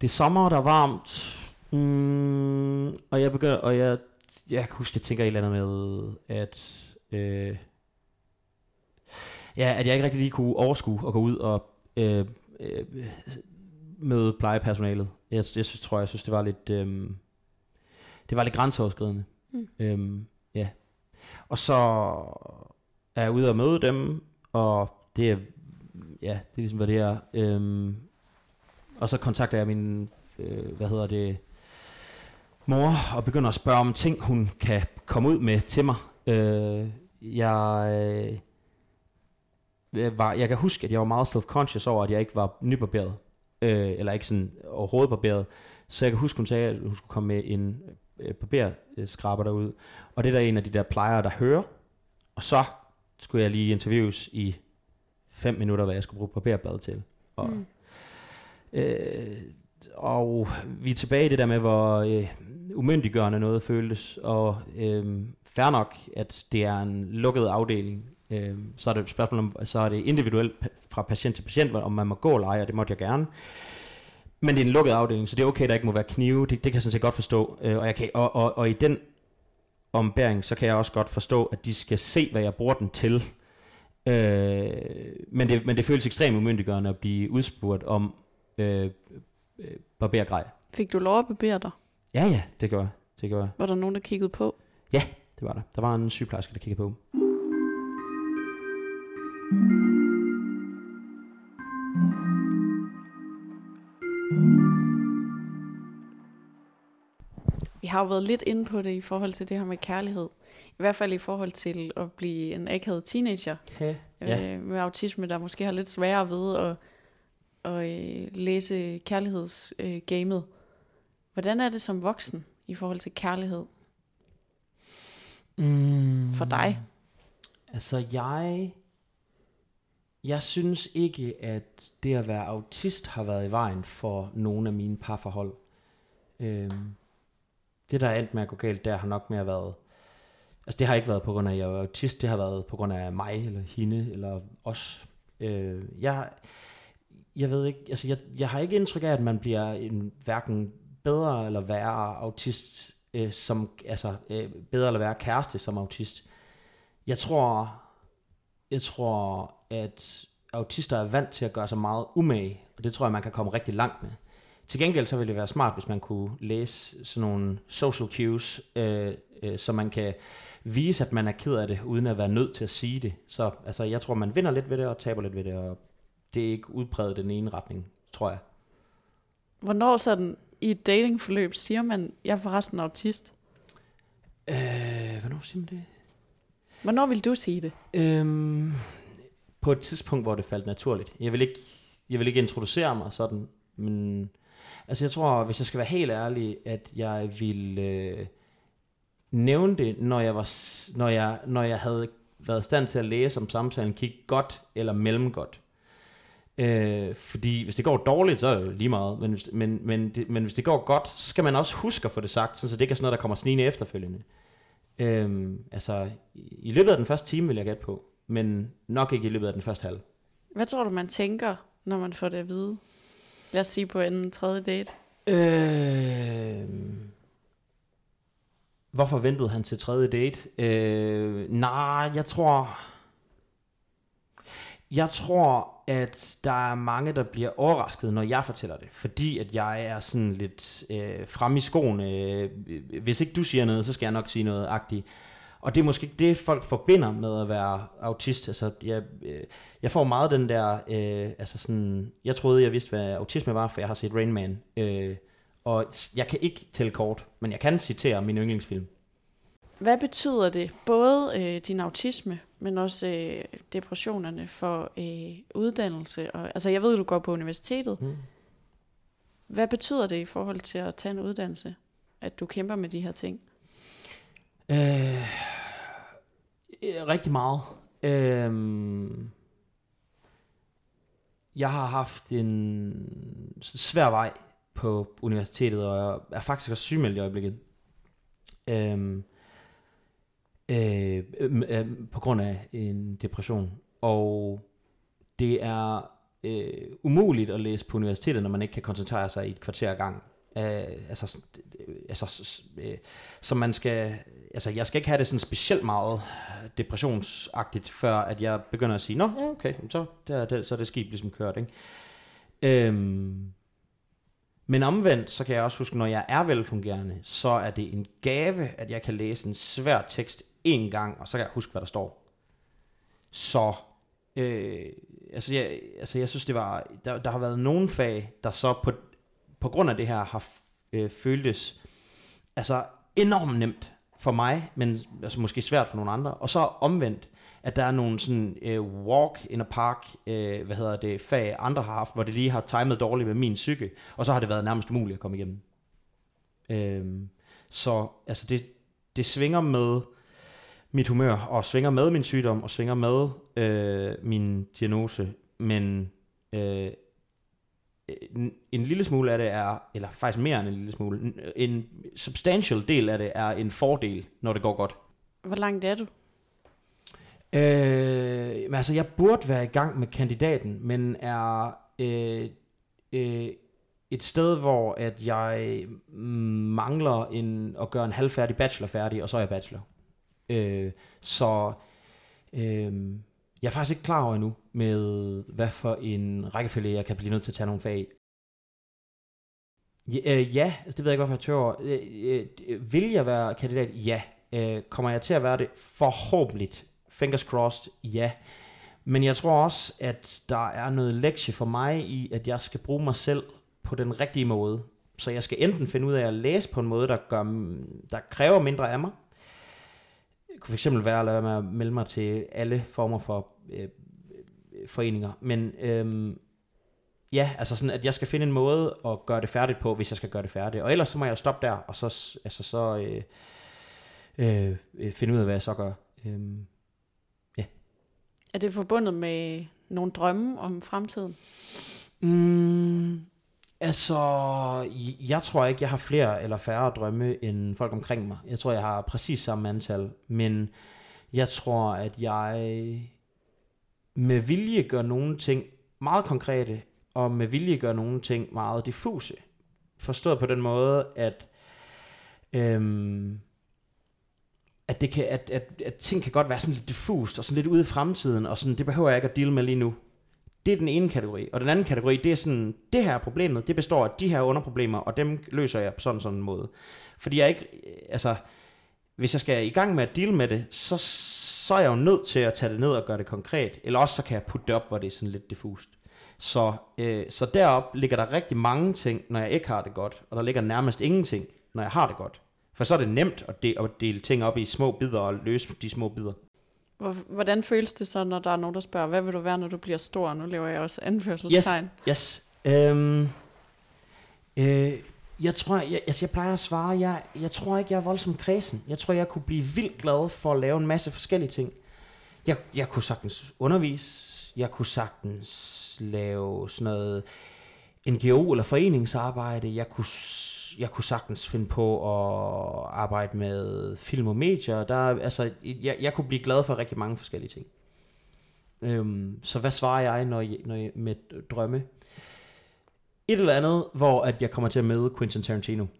Det er sommer, der er varmt, mm, og jeg begynder, og jeg, jeg kan huske, jeg tænker et eller andet med, at øh, ja, at jeg ikke rigtig lige kunne overskue at gå ud og øh, øh, med plejepersonalet. Jeg, jeg synes, tror, jeg synes, det var lidt, øh, det var lidt grænseoverskridende. Mm. Øhm, ja. Og så er jeg ude og møde dem, og det er, ja, det er ligesom, hvad det er. Øhm, og så kontakter jeg min, øh, hvad hedder det, mor, og begynder at spørge om ting, hun kan komme ud med til mig. Øh, jeg, øh, var, jeg kan huske, at jeg var meget self-conscious over, at jeg ikke var nybarberet, øh, eller ikke sådan overhovedet barberet. Så jeg kan huske, hun sagde, at hun skulle komme med en øh, barberskraber derud. Og det er der en af de der plejere, der hører. Og så skulle jeg lige interviews i fem minutter, hvad jeg skulle bruge barberblad til. Og, mm. øh, og vi er tilbage i det der med, hvor øh, umyndiggørende noget føltes, og øh, fair nok, at det er en lukket afdeling. Øh, så er det et spørgsmål om, så er det individuelt fra patient til patient, om man må gå eller ej, og det måtte jeg gerne. Men det er en lukket afdeling, så det er okay, der ikke må være knive. Det, det kan jeg sådan set godt forstå. Øh, og, jeg kan, og, og, og i den ombæring, så kan jeg også godt forstå, at de skal se, hvad jeg bruger den til. Øh, men, det, men det føles ekstremt umyndiggørende at blive udspurgt om øh, øh, barbergrej. Fik du lov at barbere dig? Ja, ja, det gør jeg. Det gør jeg. Var der nogen, der kiggede på? Ja, det var der. Der var en sygeplejerske, der kiggede på. Vi har jo været lidt inde på det i forhold til det her med kærlighed. I hvert fald i forhold til at blive en akavet teenager Ja. øh, med autisme, der måske har lidt sværere ved at, at øh, læse kærlighedsgamet. Øh, Hvordan er det som voksen i forhold til kærlighed Mm, for dig? Altså, jeg... Jeg synes ikke, at det at være autist har været i vejen for nogle af mine parforhold. Øhm, det, der er endt med at gå galt, der har nok mere været... Altså, det har ikke været på grund af, at jeg er autist. Det har været på grund af mig, eller hende, eller os. Øh, jeg, jeg ved ikke... Altså, jeg, jeg har ikke indtryk af, at man bliver en hverken bedre eller værre autist, øh, som, altså øh, bedre eller være kæreste som autist. Jeg tror, jeg tror, at autister er vant til at gøre sig meget umage, og det tror jeg, man kan komme rigtig langt med. Til gengæld så ville det være smart, hvis man kunne læse sådan nogle social cues, øh, øh, så man kan vise, at man er ked af det, uden at være nødt til at sige det. Så altså, jeg tror, man vinder lidt ved det, og taber lidt ved det, og det er ikke udpræget den ene retning, tror jeg. Hvornår sådan i et datingforløb siger man, jeg er forresten autist? Øh, hvornår siger man det? Hvornår vil du sige det? Øhm, på et tidspunkt, hvor det faldt naturligt. Jeg vil ikke, jeg vil ikke introducere mig sådan, men altså jeg tror, hvis jeg skal være helt ærlig, at jeg vil, øh, nævne det, når jeg, var, når jeg, når jeg havde været i stand til at læse, om samtalen gik godt eller mellemgodt. Øh, fordi hvis det går dårligt, så er det lige meget. Men hvis, men, men, det, men hvis det går godt, så skal man også huske at få det sagt, så det ikke er sådan noget, der kommer snigende efterfølgende. Øh, altså, i i løbet af den første time vil jeg gætte på, men nok ikke i løbet af den første halv. Hvad tror du, man tænker, når man får det at vide? Lad os sige på en tredje date. Øh, hvorfor ventede han til tredje date? Øh, nej, jeg tror... Jeg tror, at der er mange, der bliver overrasket, når jeg fortæller det. Fordi at jeg er sådan lidt øh, frem i skoene. Øh, hvis ikke du siger noget, så skal jeg nok sige noget agtigt. Og det er måske ikke det, folk forbinder med at være autist. Altså, jeg, øh, jeg får meget den der, øh, altså sådan, jeg troede, jeg vidste, hvad autisme var, for jeg har set Rain Man. Øh, og jeg kan ikke tælle kort, men jeg kan citere min yndlingsfilm. Hvad betyder det, både øh, din autisme, men også øh, depressionerne for øh, uddannelse? Og, altså jeg ved, du går på universitetet. Mm. Hvad betyder det i forhold til at tage en uddannelse, at du kæmper med de her ting? Øh, rigtig meget. Øh, jeg har haft en svær vej på universitetet, og jeg er faktisk også sygemeldt i øjeblikket. Øh, øh, øh, øh, på grund af en depression. Og det er øh, umuligt at læse på universitetet, når man ikke kan koncentrere sig i et kvarter ad gang. Øh, altså, altså øh, så man skal, altså jeg skal ikke have det sådan specielt meget depressionsagtigt, før at jeg begynder at sige, nå, ja, okay, så, der, der, så er det skib ligesom kørt, ikke? Øhm, men omvendt, så kan jeg også huske, når jeg er velfungerende, så er det en gave, at jeg kan læse en svær tekst én gang, og så kan jeg huske, hvad der står. Så, øh, altså, jeg, altså jeg synes, det var, der, der har været nogle fag, der så på, på grund af det her har øh, føltes altså enormt nemt for mig, men altså måske svært for nogle andre. Og så omvendt, at der er nogle sådan øh, walk in a park, øh, hvad hedder det, fag andre har haft, hvor det lige har timet dårligt med min psyke, og så har det været nærmest umuligt at komme igennem. Øh, så altså det, det svinger med mit humør, og svinger med min sygdom, og svinger med øh, min diagnose, men øh, en, en lille smule af det er, eller faktisk mere end en lille smule, en, en substantial del af det er en fordel, når det går godt. Hvor langt er du? Øh, men altså, jeg burde være i gang med kandidaten, men er øh, øh, et sted, hvor at jeg mangler en, at gøre en halvfærdig bachelor færdig, og så er jeg bachelor. Øh, så øh, jeg er faktisk ikke klar over endnu med, hvad for en rækkefølge, jeg kan blive nødt til at tage nogle fag i. Ja, øh, ja det ved jeg godt, hvad jeg tør. Øh, øh, vil jeg være kandidat? Ja. Øh, kommer jeg til at være det? Forhåbentlig. Fingers crossed, ja. Men jeg tror også, at der er noget lektie for mig i, at jeg skal bruge mig selv på den rigtige måde. Så jeg skal enten finde ud af at læse på en måde, der, gør, der kræver mindre af mig. Kunne fx være at lade mig at melde mig til alle former for øh, øh, foreninger. Men øhm, ja, altså sådan, at jeg skal finde en måde at gøre det færdigt på, hvis jeg skal gøre det færdigt. Og ellers så må jeg stoppe der, og så, altså så øh, øh, øh, finde ud af, hvad jeg så gør. Øhm, Er det forbundet med nogle drømme om fremtiden? Mm, altså, jeg tror ikke, jeg har flere eller færre drømme end folk omkring mig. Jeg tror, jeg har præcis samme antal, men jeg tror, at jeg med vilje gør nogle ting meget konkrete, og med vilje gør nogle ting meget diffuse. Forstået på den måde, at øhm, at, det kan, at, at, at ting kan godt være sådan lidt diffust og sådan lidt ude i fremtiden, og sådan, det behøver jeg ikke at deal med lige nu. Det er den ene kategori. Og den anden kategori, det er sådan, det her problemet, det består af de her underproblemer, og dem løser jeg på sådan sådan en måde. Fordi jeg ikke, øh, altså, hvis jeg skal i gang med at deal med det, så, så er jeg jo nødt til at tage det ned og gøre det konkret. Eller også så kan jeg putte det op, hvor det er sådan lidt diffust. Så, øh, så derop ligger der rigtig mange ting, når jeg ikke har det godt, og der ligger nærmest ingenting, når jeg har det godt. For så er det nemt at, de, at dele ting op i små bidder og løse de små bidder. Hvordan føles det så, når der er nogen, der spørger, hvad vil du være, når du bliver stor? Nu lever jeg også anførselstegn. Yes. Øhm, øh, Jeg tror, jeg, altså jeg plejer at svare, jeg, jeg tror ikke, jeg er voldsomt kredsen. Jeg tror, jeg kunne blive vildt glad for at lave en masse forskellige ting. Jeg, jeg kunne sagtens undervise, jeg kunne sagtens lave sådan noget NGO eller foreningsarbejde, jeg kunne, jeg kunne sagtens finde på at arbejde med film og medier. Der, er- altså, jeg, jeg kunne blive glad for rigtig mange forskellige ting. Øhm, så hvad svarer jeg, når jeg, når jeg med drømme? Et eller andet, hvor at jeg kommer til at møde Quentin Tarantino.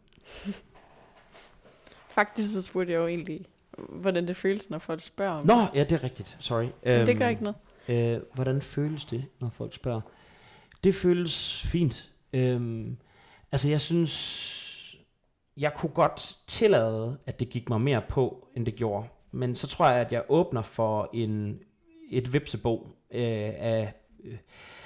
Faktisk så spurgte jeg jo egentlig, hvordan det føles, når folk spørger om Nå, ja, det er rigtigt. Sorry. det. Det gør Øhm, ikke noget. Øh, hvordan føles det, når folk spørger? Det føles fint. Øhm, altså, jeg synes, jeg kunne godt tillade, at det gik mig mere på, end det gjorde. Men så tror jeg, at jeg åbner for en, et vipsebo øh, af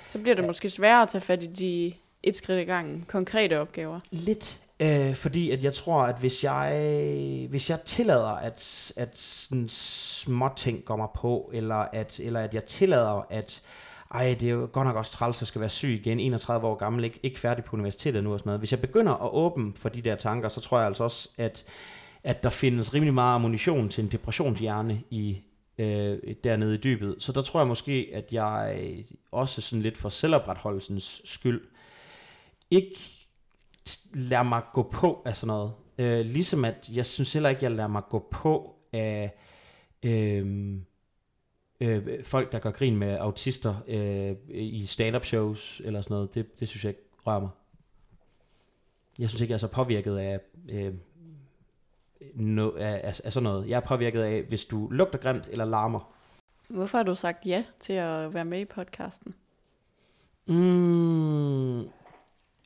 Så bliver det måske sværere at tage fat i de et skridt i gangen, konkrete opgaver. Lidt, øh, fordi at jeg tror, at hvis jeg, hvis jeg tillader, at, at sådan små ting går mig på, eller at, eller at jeg tillader, at ej, det er jo godt nok også træls, at skal være syg igen, 31 år gammel, ikke, ikke færdig på universitetet nu og sådan noget. Hvis jeg begynder at åbne for de der tanker, så tror jeg altså også, at, at der findes rimelig meget ammunition til en depressionshjerne i, øh, dernede i dybet. Så der tror jeg måske, at jeg også sådan lidt for selvopretholdelsens skyld, ikke lader mig gå på af sådan noget. Øh, ligesom at jeg synes heller ikke, jeg lader mig gå på af øh, øh, folk, der gør grin med autister øh, i stand-up shows eller sådan noget. Det, det synes jeg ikke rører mig. Jeg synes ikke, jeg er så påvirket af, øh, no, af, af, af sådan noget. Jeg er påvirket af, hvis du lugter grimt eller larmer. Hvorfor har du sagt ja til at være med i podcasten? Mm,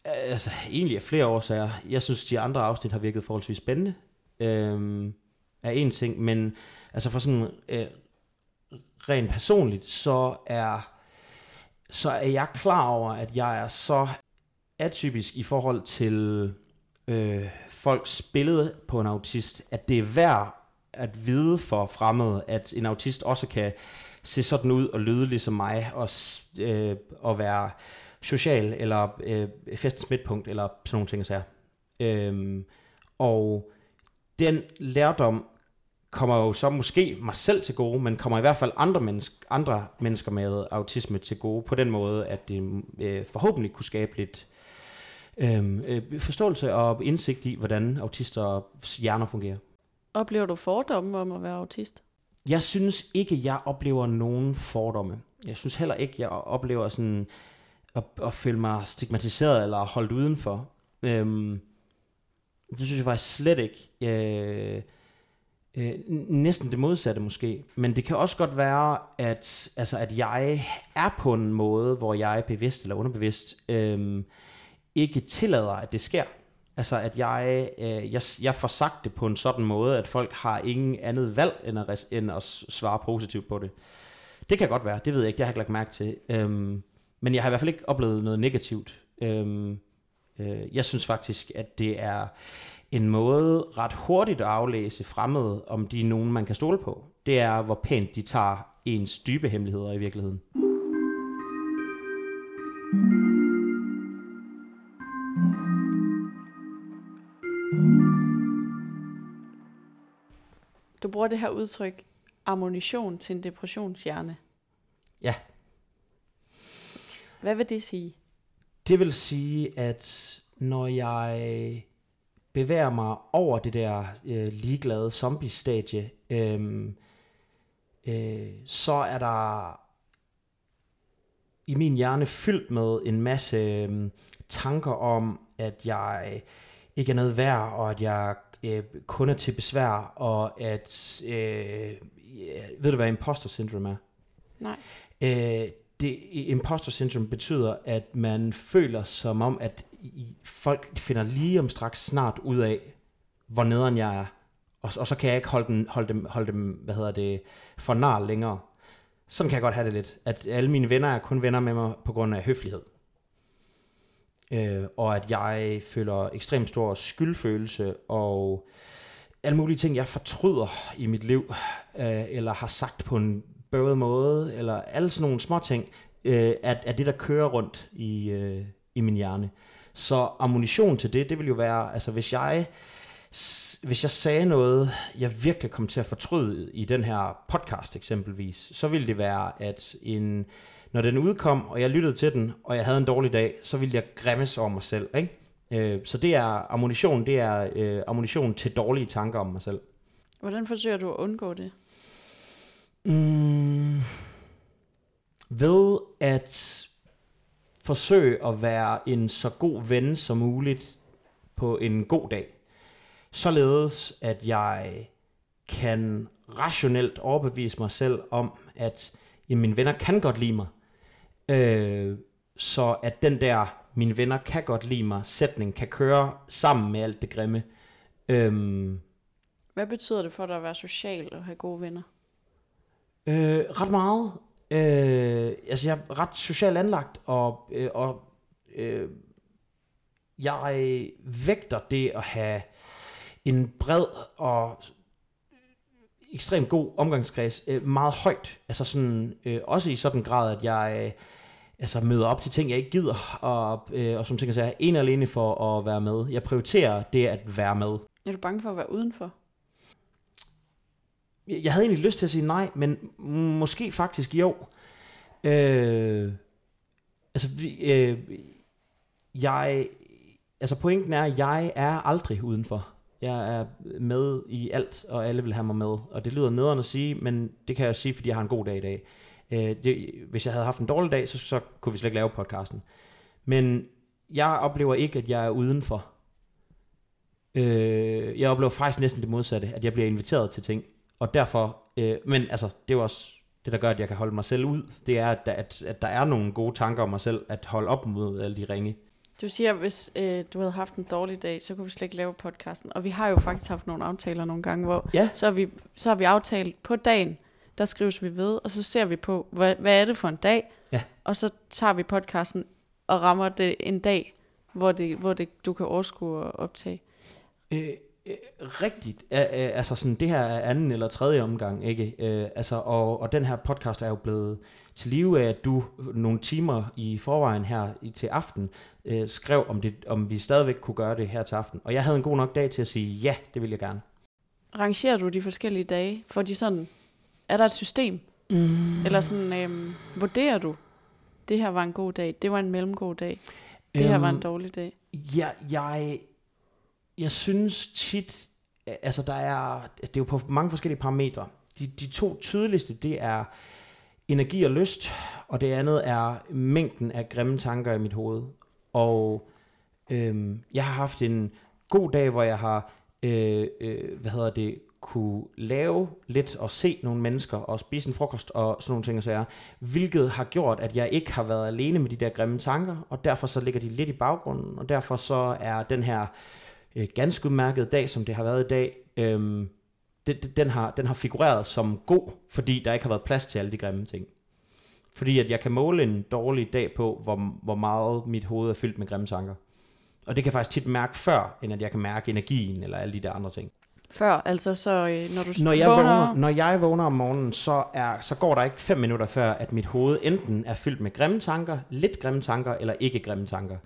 altså, egentlig af flere årsager. Jeg synes, de andre afsnit har virket forholdsvis spændende. Øhm, er en ting, men altså for sådan øh, rent personligt, så er, så er jeg klar over, at jeg er så atypisk i forhold til øh, folks billede på en autist, at det er værd at vide for fremmede, at en autist også kan se sådan ud og lyde ligesom mig, og, øh, og være social, eller øh, festens midtpunkt, eller sådan nogle ting og sager. Øhm, og den lærdom kommer jo så måske mig selv til gode, men kommer i hvert fald andre, menneske, andre mennesker med autisme til gode, på den måde, at det øh, forhåbentlig kunne skabe lidt øh, øh, forståelse og indsigt i, hvordan autister hjerner fungerer. Oplever du fordomme om at være autist? Jeg synes ikke, jeg oplever nogen fordomme. Jeg synes heller ikke, jeg oplever sådan at, at føle mig stigmatiseret eller holdt udenfor. Øhm, det synes jeg faktisk slet ikke. Øh, øh, næsten det modsatte måske. Men det kan også godt være, at, altså, at jeg er på en måde, hvor jeg bevidst eller underbevidst øh, ikke tillader, at det sker. Altså at jeg, øh, jeg, jeg får sagt det på en sådan måde, at folk har ingen andet valg, end at, res- end at svare positivt på det. Det kan godt være, det ved jeg ikke, det har jeg ikke lagt mærke til. Øhm, men jeg har i hvert fald ikke oplevet noget negativt. Øhm, øh, jeg synes faktisk, at det er en måde ret hurtigt at aflæse fremmede, om de er nogen, man kan stole på. Det er, hvor pænt de tager ens dybe hemmeligheder i virkeligheden. Du bruger det her udtryk, ammunition til en depressionshjerne. Ja. Hvad vil det sige? Det vil sige, at når jeg bevæger mig over det der øh, ligeglade zombie-stadie, øh, øh, så er der i min hjerne fyldt med en masse øh, tanker om, at jeg ikke er noget værd, og at jeg øh, kun er til besvær, og at, øh, ved du hvad imposter syndrome er? Nej. Øh, det, imposter syndrome betyder, at man føler som om, at i- folk finder lige om straks snart ud af, hvor nederen jeg er. Og, og så kan jeg ikke holde den, holde dem, holde dem hvad hedder det, for nar længere. Sådan kan jeg godt have det lidt. At alle mine venner er kun venner med mig på grund af høflighed. Øh, og at jeg føler ekstremt stor skyldfølelse og alle mulige ting, jeg fortryder i mit liv, øh, eller har sagt på en bøvet måde, eller alle sådan nogle små ting, øh, er, er det, der kører rundt i, øh, i min hjerne. Så ammunition til det, det vil jo være, altså hvis jeg, hvis jeg sagde noget, jeg virkelig kom til at fortryde i den her podcast eksempelvis, så ville det være, at en, når den udkom, og jeg lyttede til den, og jeg havde en dårlig dag, så ville jeg græmmes over mig selv. Ikke? Øh, så det er ammunition, det er øh, ammunition til dårlige tanker om mig selv. Hvordan forsøger du at undgå det? Mm, ved at forsøge at være en så god ven som muligt på en god dag. Således at jeg kan rationelt overbevise mig selv om, at jamen, mine venner kan godt lide mig. Øh, så at den der, mine venner kan godt lide mig, sætning kan køre sammen med alt det grimme. Øh, Hvad betyder det for dig at være social og have gode venner? Øh, ret meget. Øh, altså, jeg er ret socialt anlagt, og, øh, og øh, jeg vægter det at have en bred og ekstremt god omgangskreds øh, meget højt. Altså sådan, øh, også i sådan grad, at jeg øh, altså møder op til ting, jeg ikke gider, og, øh, og som ting, altså, jeg er en alene for at være med. Jeg prioriterer det at være med. Er du bange for at være udenfor? Jeg havde egentlig lyst til at sige nej, men måske faktisk jo. Øh, altså, øh, jeg, altså pointen er, at jeg er aldrig udenfor. Jeg er med i alt, og alle vil have mig med. Og det lyder nederen at sige, men det kan jeg sige, fordi jeg har en god dag i dag. Øh, det, hvis jeg havde haft en dårlig dag, så, så kunne vi slet ikke lave podcasten. Men jeg oplever ikke, at jeg er udenfor. Øh, jeg oplever faktisk næsten det modsatte, at jeg bliver inviteret til ting. Og derfor, øh, men altså, det er jo også det, der gør, at jeg kan holde mig selv ud. Det er, at, at, at der er nogle gode tanker om mig selv, at holde op mod alle de ringe. Du siger, at hvis øh, du havde haft en dårlig dag, så kunne vi slet ikke lave podcasten. Og vi har jo faktisk haft nogle aftaler nogle gange, hvor Ja. så, har vi, så har vi aftalt på dagen, der skrives vi ved, og så ser vi på, hvad, hvad er det for en dag, Ja. og så tager vi podcasten og rammer det en dag, hvor, det, hvor det, du kan overskue at optage. Øh, rigtigt. Øh, øh, altså sådan, det her er anden eller tredje omgang, ikke? Øh, altså, og, og den her podcast er jo blevet til live af, at du nogle timer i forvejen her i, til aften øh, skrev, om, det, om vi stadigvæk kunne gøre det her til aften. Og jeg havde en god nok dag til at sige, ja, det vil jeg gerne. Rangerer du de forskellige dage? For de sådan, er der et system? Mm. Eller sådan, øhm, vurderer du, det her var en god dag, det var en mellemgod dag, det her var en Øhm, dårlig dag? Ja, jeg, jeg synes tit, altså der er, det er jo på mange forskellige parametre. De, de to tydeligste, det er energi og lyst, og det andet er mængden af grimme tanker i mit hoved. Og øhm, jeg har haft en god dag, hvor jeg har, øh, øh, hvad hedder det, kunne lave lidt og se nogle mennesker og spise en frokost og sådan nogle ting og sager, hvilket har gjort, at jeg ikke har været alene med de der grimme tanker, og derfor så ligger de lidt i baggrunden, og derfor så er den her øh, ganske udmærkede dag, som det har været i dag, øhm, det, det, den, har, den har figureret som god, fordi der ikke har været plads til alle de grimme ting. Fordi at jeg kan måle en dårlig dag på, hvor, hvor meget mit hoved er fyldt med grimme tanker. Og det kan jeg faktisk tit mærke før, end at jeg kan mærke energien eller alle de der andre ting. Før, altså så øh, når du Når jeg, vågner, når jeg vågner om morgenen, så, er, så går der ikke fem minutter før, at mit hoved enten er fyldt med grimme tanker, lidt grimme tanker, eller ikke grimme tanker.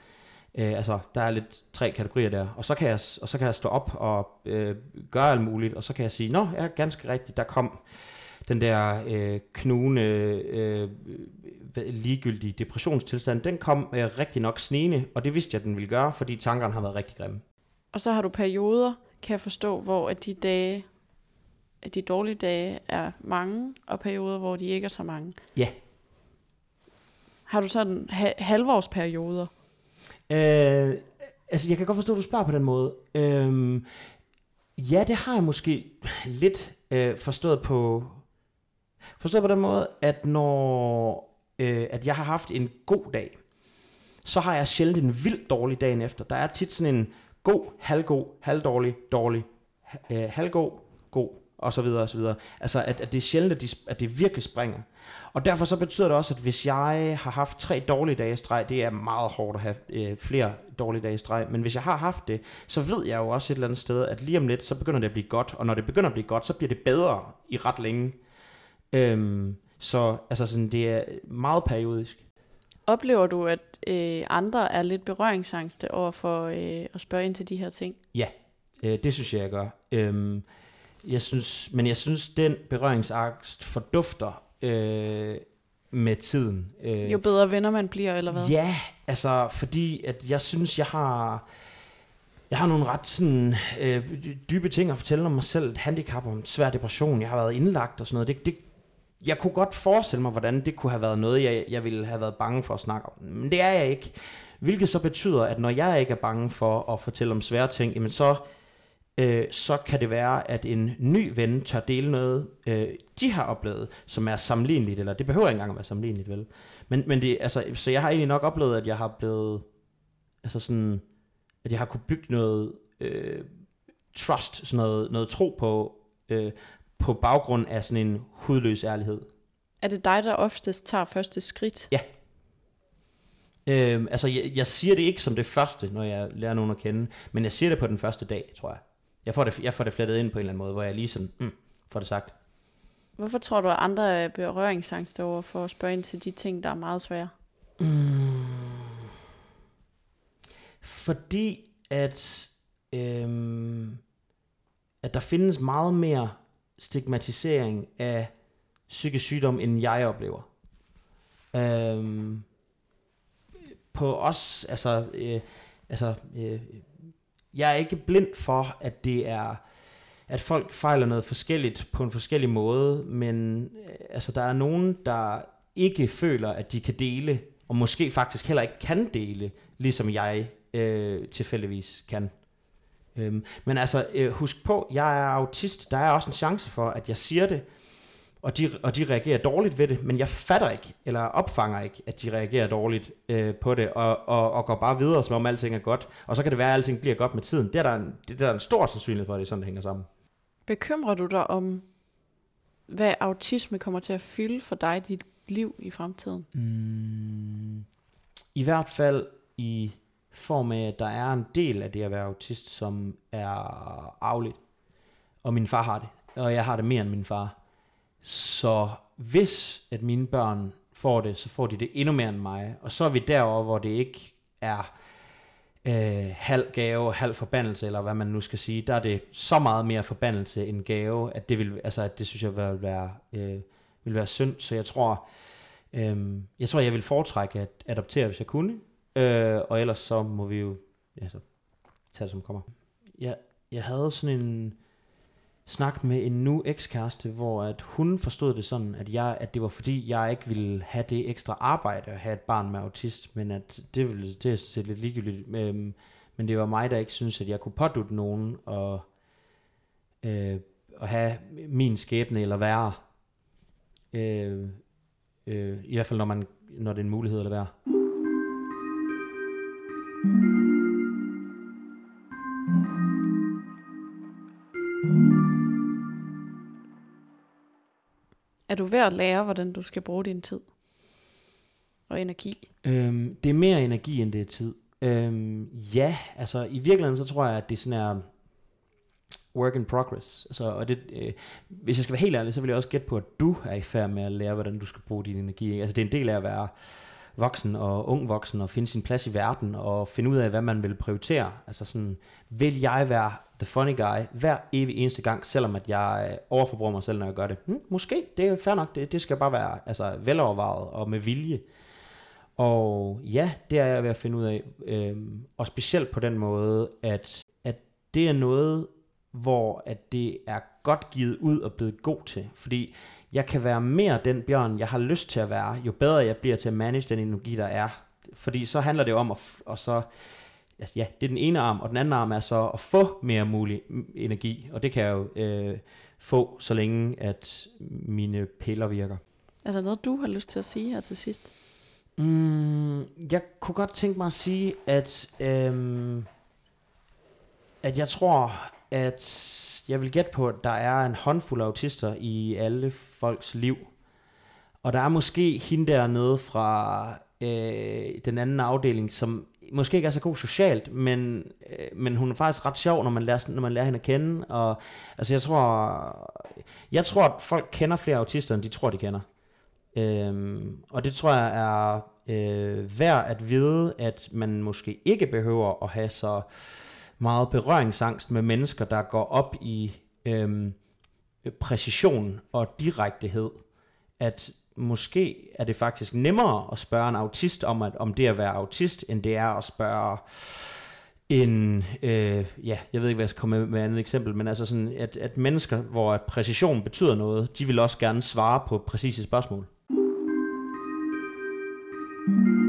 Øh, altså, der er lidt tre kategorier der. Og så kan jeg, og så kan jeg stå op og øh, gøre alt muligt, og så kan jeg sige, nå, ja, ganske rigtigt, der kom den der øh, knugende, øh, ligegyldige depressionstilstand, den kom øh, rigtig nok snigende, og det vidste jeg, den ville gøre, fordi tankerne har været rigtig grimme. Og så har du perioder, kan jeg forstå, hvor at de dage, at de dårlige dage er mange, og perioder, hvor de ikke er så mange. Ja. Har du sådan ha- halvårsperioder? Øh, altså, jeg kan godt forstå, at du spørger på den måde. Øh, ja, det har jeg måske lidt øh, forstået på forstået på den måde, at når øh, at jeg har haft en god dag, så har jeg sjældent en vildt dårlig dagen efter. Der er tit sådan en god, halvgod, halvdårlig, dårlig, øh, halvgod, god, og så videre, og så videre. Altså, at, at det er sjældent, at, de, at det virkelig springer. Og derfor så betyder det også, at hvis jeg har haft tre dårlige dage i streg, det er meget hårdt at have øh, flere dårlige dage i streg, men hvis jeg har haft det, så ved jeg jo også et eller andet sted, at lige om lidt, så begynder det at blive godt, og når det begynder at blive godt, så bliver det bedre i ret længe. Øhm, så altså sådan, det er meget periodisk. Oplever du, at øh, andre er lidt berøringsangste over for øh, at spørge ind til de her ting? Ja, øh, det synes jeg, jeg gør. Øhm, jeg synes, men jeg synes, den berøringsangst fordufter øh, med tiden. Øh, Jo bedre venner man bliver, eller hvad? Ja, altså fordi at jeg synes, jeg har... Jeg har nogle ret sådan, øh, dybe ting at fortælle om mig selv. Et handicap om svær depression. Jeg har været indlagt og sådan noget. Det, det, jeg kunne godt forestille mig, hvordan det kunne have været noget, jeg, jeg ville have været bange for at snakke om. Men det er jeg ikke. Hvilket så betyder, at når jeg ikke er bange for at fortælle om svære ting, jamen så, øh, så kan det være, at en ny ven tør dele noget, øh, de har oplevet, som er sammenligneligt, eller det behøver ikke engang at være sammenligneligt, vel? Men, men det, altså, så jeg har egentlig nok oplevet, at jeg har blevet, altså sådan, at jeg har kunne bygge noget øh, trust, sådan noget, noget tro på, øh, på baggrund af sådan en hudløs ærlighed. Er det dig, der oftest tager første skridt? Øh, altså, jeg, jeg siger det ikke som det første, når jeg lærer nogen at kende, men jeg siger det på den første dag, tror jeg. Jeg får det, jeg får det flettet ind på en eller anden måde, hvor jeg lige sådan, mm, får det sagt. Hvorfor tror du, at andre er berøringsangste over for at spørge ind til de ting, der er meget svære? Fordi at, øhm, at der findes meget mere stigmatisering af psykisk sygdom, end jeg oplever. Øhm, på os, altså, øh, altså øh, jeg er ikke blind for, at det er, at folk fejler noget forskelligt på en forskellig måde, men øh, altså, der er nogen, der ikke føler, at de kan dele, og måske faktisk heller ikke kan dele, ligesom jeg øh, tilfældigvis kan. Øhm, men altså, øh, husk på, jeg er autist. Der er også en chance for, at jeg siger det, og de, og de reagerer dårligt ved det, men jeg fatter ikke, eller opfanger ikke, at de reagerer dårligt øh, på det, og, og, og går bare videre, som om alting er godt. Og så kan det være, at alting bliver godt med tiden. Det er der en, det er der en stor sandsynlighed for, at det er sådan, det hænger sammen. Bekymrer du dig om, hvad autisme kommer til at fylde for dig i dit liv i fremtiden? Mm, I hvert fald i form af, at der er en del af det at være autist, som er arveligt. Og min far har det, og jeg har det mere end min far. Så hvis at mine børn får det, så får de det endnu mere end mig. Og så er vi derovre, hvor det ikke er øh, halv gave, halv forbandelse, eller hvad man nu skal sige. Der er det så meget mere forbandelse end gave, at det, vil, altså, at det synes jeg vil være, øh, vil være synd. Så jeg tror, øh, jeg tror, jeg vil foretrække at adoptere, hvis jeg kunne. Øh, og ellers så må vi jo ja, så tage det, som kommer. Jeg, jeg havde sådan en snak med en nu ekskæreste, hvor at hun forstod det sådan, at, jeg, at det var fordi, jeg ikke ville have det ekstra arbejde at have et barn med autist, men at det, ville, det er sådan set lidt ligegyldigt. Øhm, men det var mig, der ikke synes at jeg kunne pådutte nogen og, øh, at have min skæbne eller værre. Øh, øh, I hvert fald, når, man, når det er en mulighed eller være. Er du ved at lære, hvordan du skal bruge din tid og energi? Øhm, det er mere energi, end det er tid. Øhm, ja, altså i virkeligheden, så tror jeg, at det er sådan er work in progress. Altså, og det, øh, hvis jeg skal være helt ærlig, så vil jeg også gætte på, at du er i færd med at lære, hvordan du skal bruge din energi. Ikke? Altså det er en del af at være voksen og ung voksen og finde sin plads i verden og finde ud af, hvad man vil prioritere. Altså sådan, vil jeg være the funny guy hver evig eneste gang, selvom at jeg øh, overforbruger mig selv, når jeg gør det? Hm, måske, det er fair nok. Det, det skal bare være altså, velovervejet og med vilje. Og ja, det er jeg ved at finde ud af. Øhm, og specielt på den måde, at, at det er noget, hvor at det er godt givet ud og blevet god til. Fordi jeg kan være mere den bjørn, jeg har lyst til at være, jo bedre jeg bliver til at manage den energi, der er. Fordi så handler det jo om at, f- og så, ja, det er den ene arm, og den anden arm er så at få mere mulig energi. Og det kan jeg jo øh, få, så længe at mine piller virker. Er der noget, du har lyst til at sige her til sidst? Mm, jeg kunne godt tænke mig at sige, at, øhm, at jeg tror, at jeg vil gætte på, at der er en håndfuld autister i alle folks liv. Og der er måske hende dernede fra øh, den anden afdeling, som måske ikke er så god socialt, men, øh, men hun er faktisk ret sjov, når man, lærer, når man lærer hende at kende. Og, altså jeg tror, jeg tror, at folk kender flere autister, end de tror, de kender. Øhm, og det tror jeg er øh, værd at vide, at man måske ikke behøver at have så meget berøringsangst med mennesker, der går op i øhm, præcision og direktehed. At måske er det faktisk nemmere at spørge en autist om, at, om det at være autist, end det er at spørge en, øh, ja, jeg ved ikke, hvad jeg skal komme med, med andet eksempel, men altså sådan, at, at mennesker, hvor præcision betyder noget, de vil også gerne svare på præcise spørgsmål. Mm.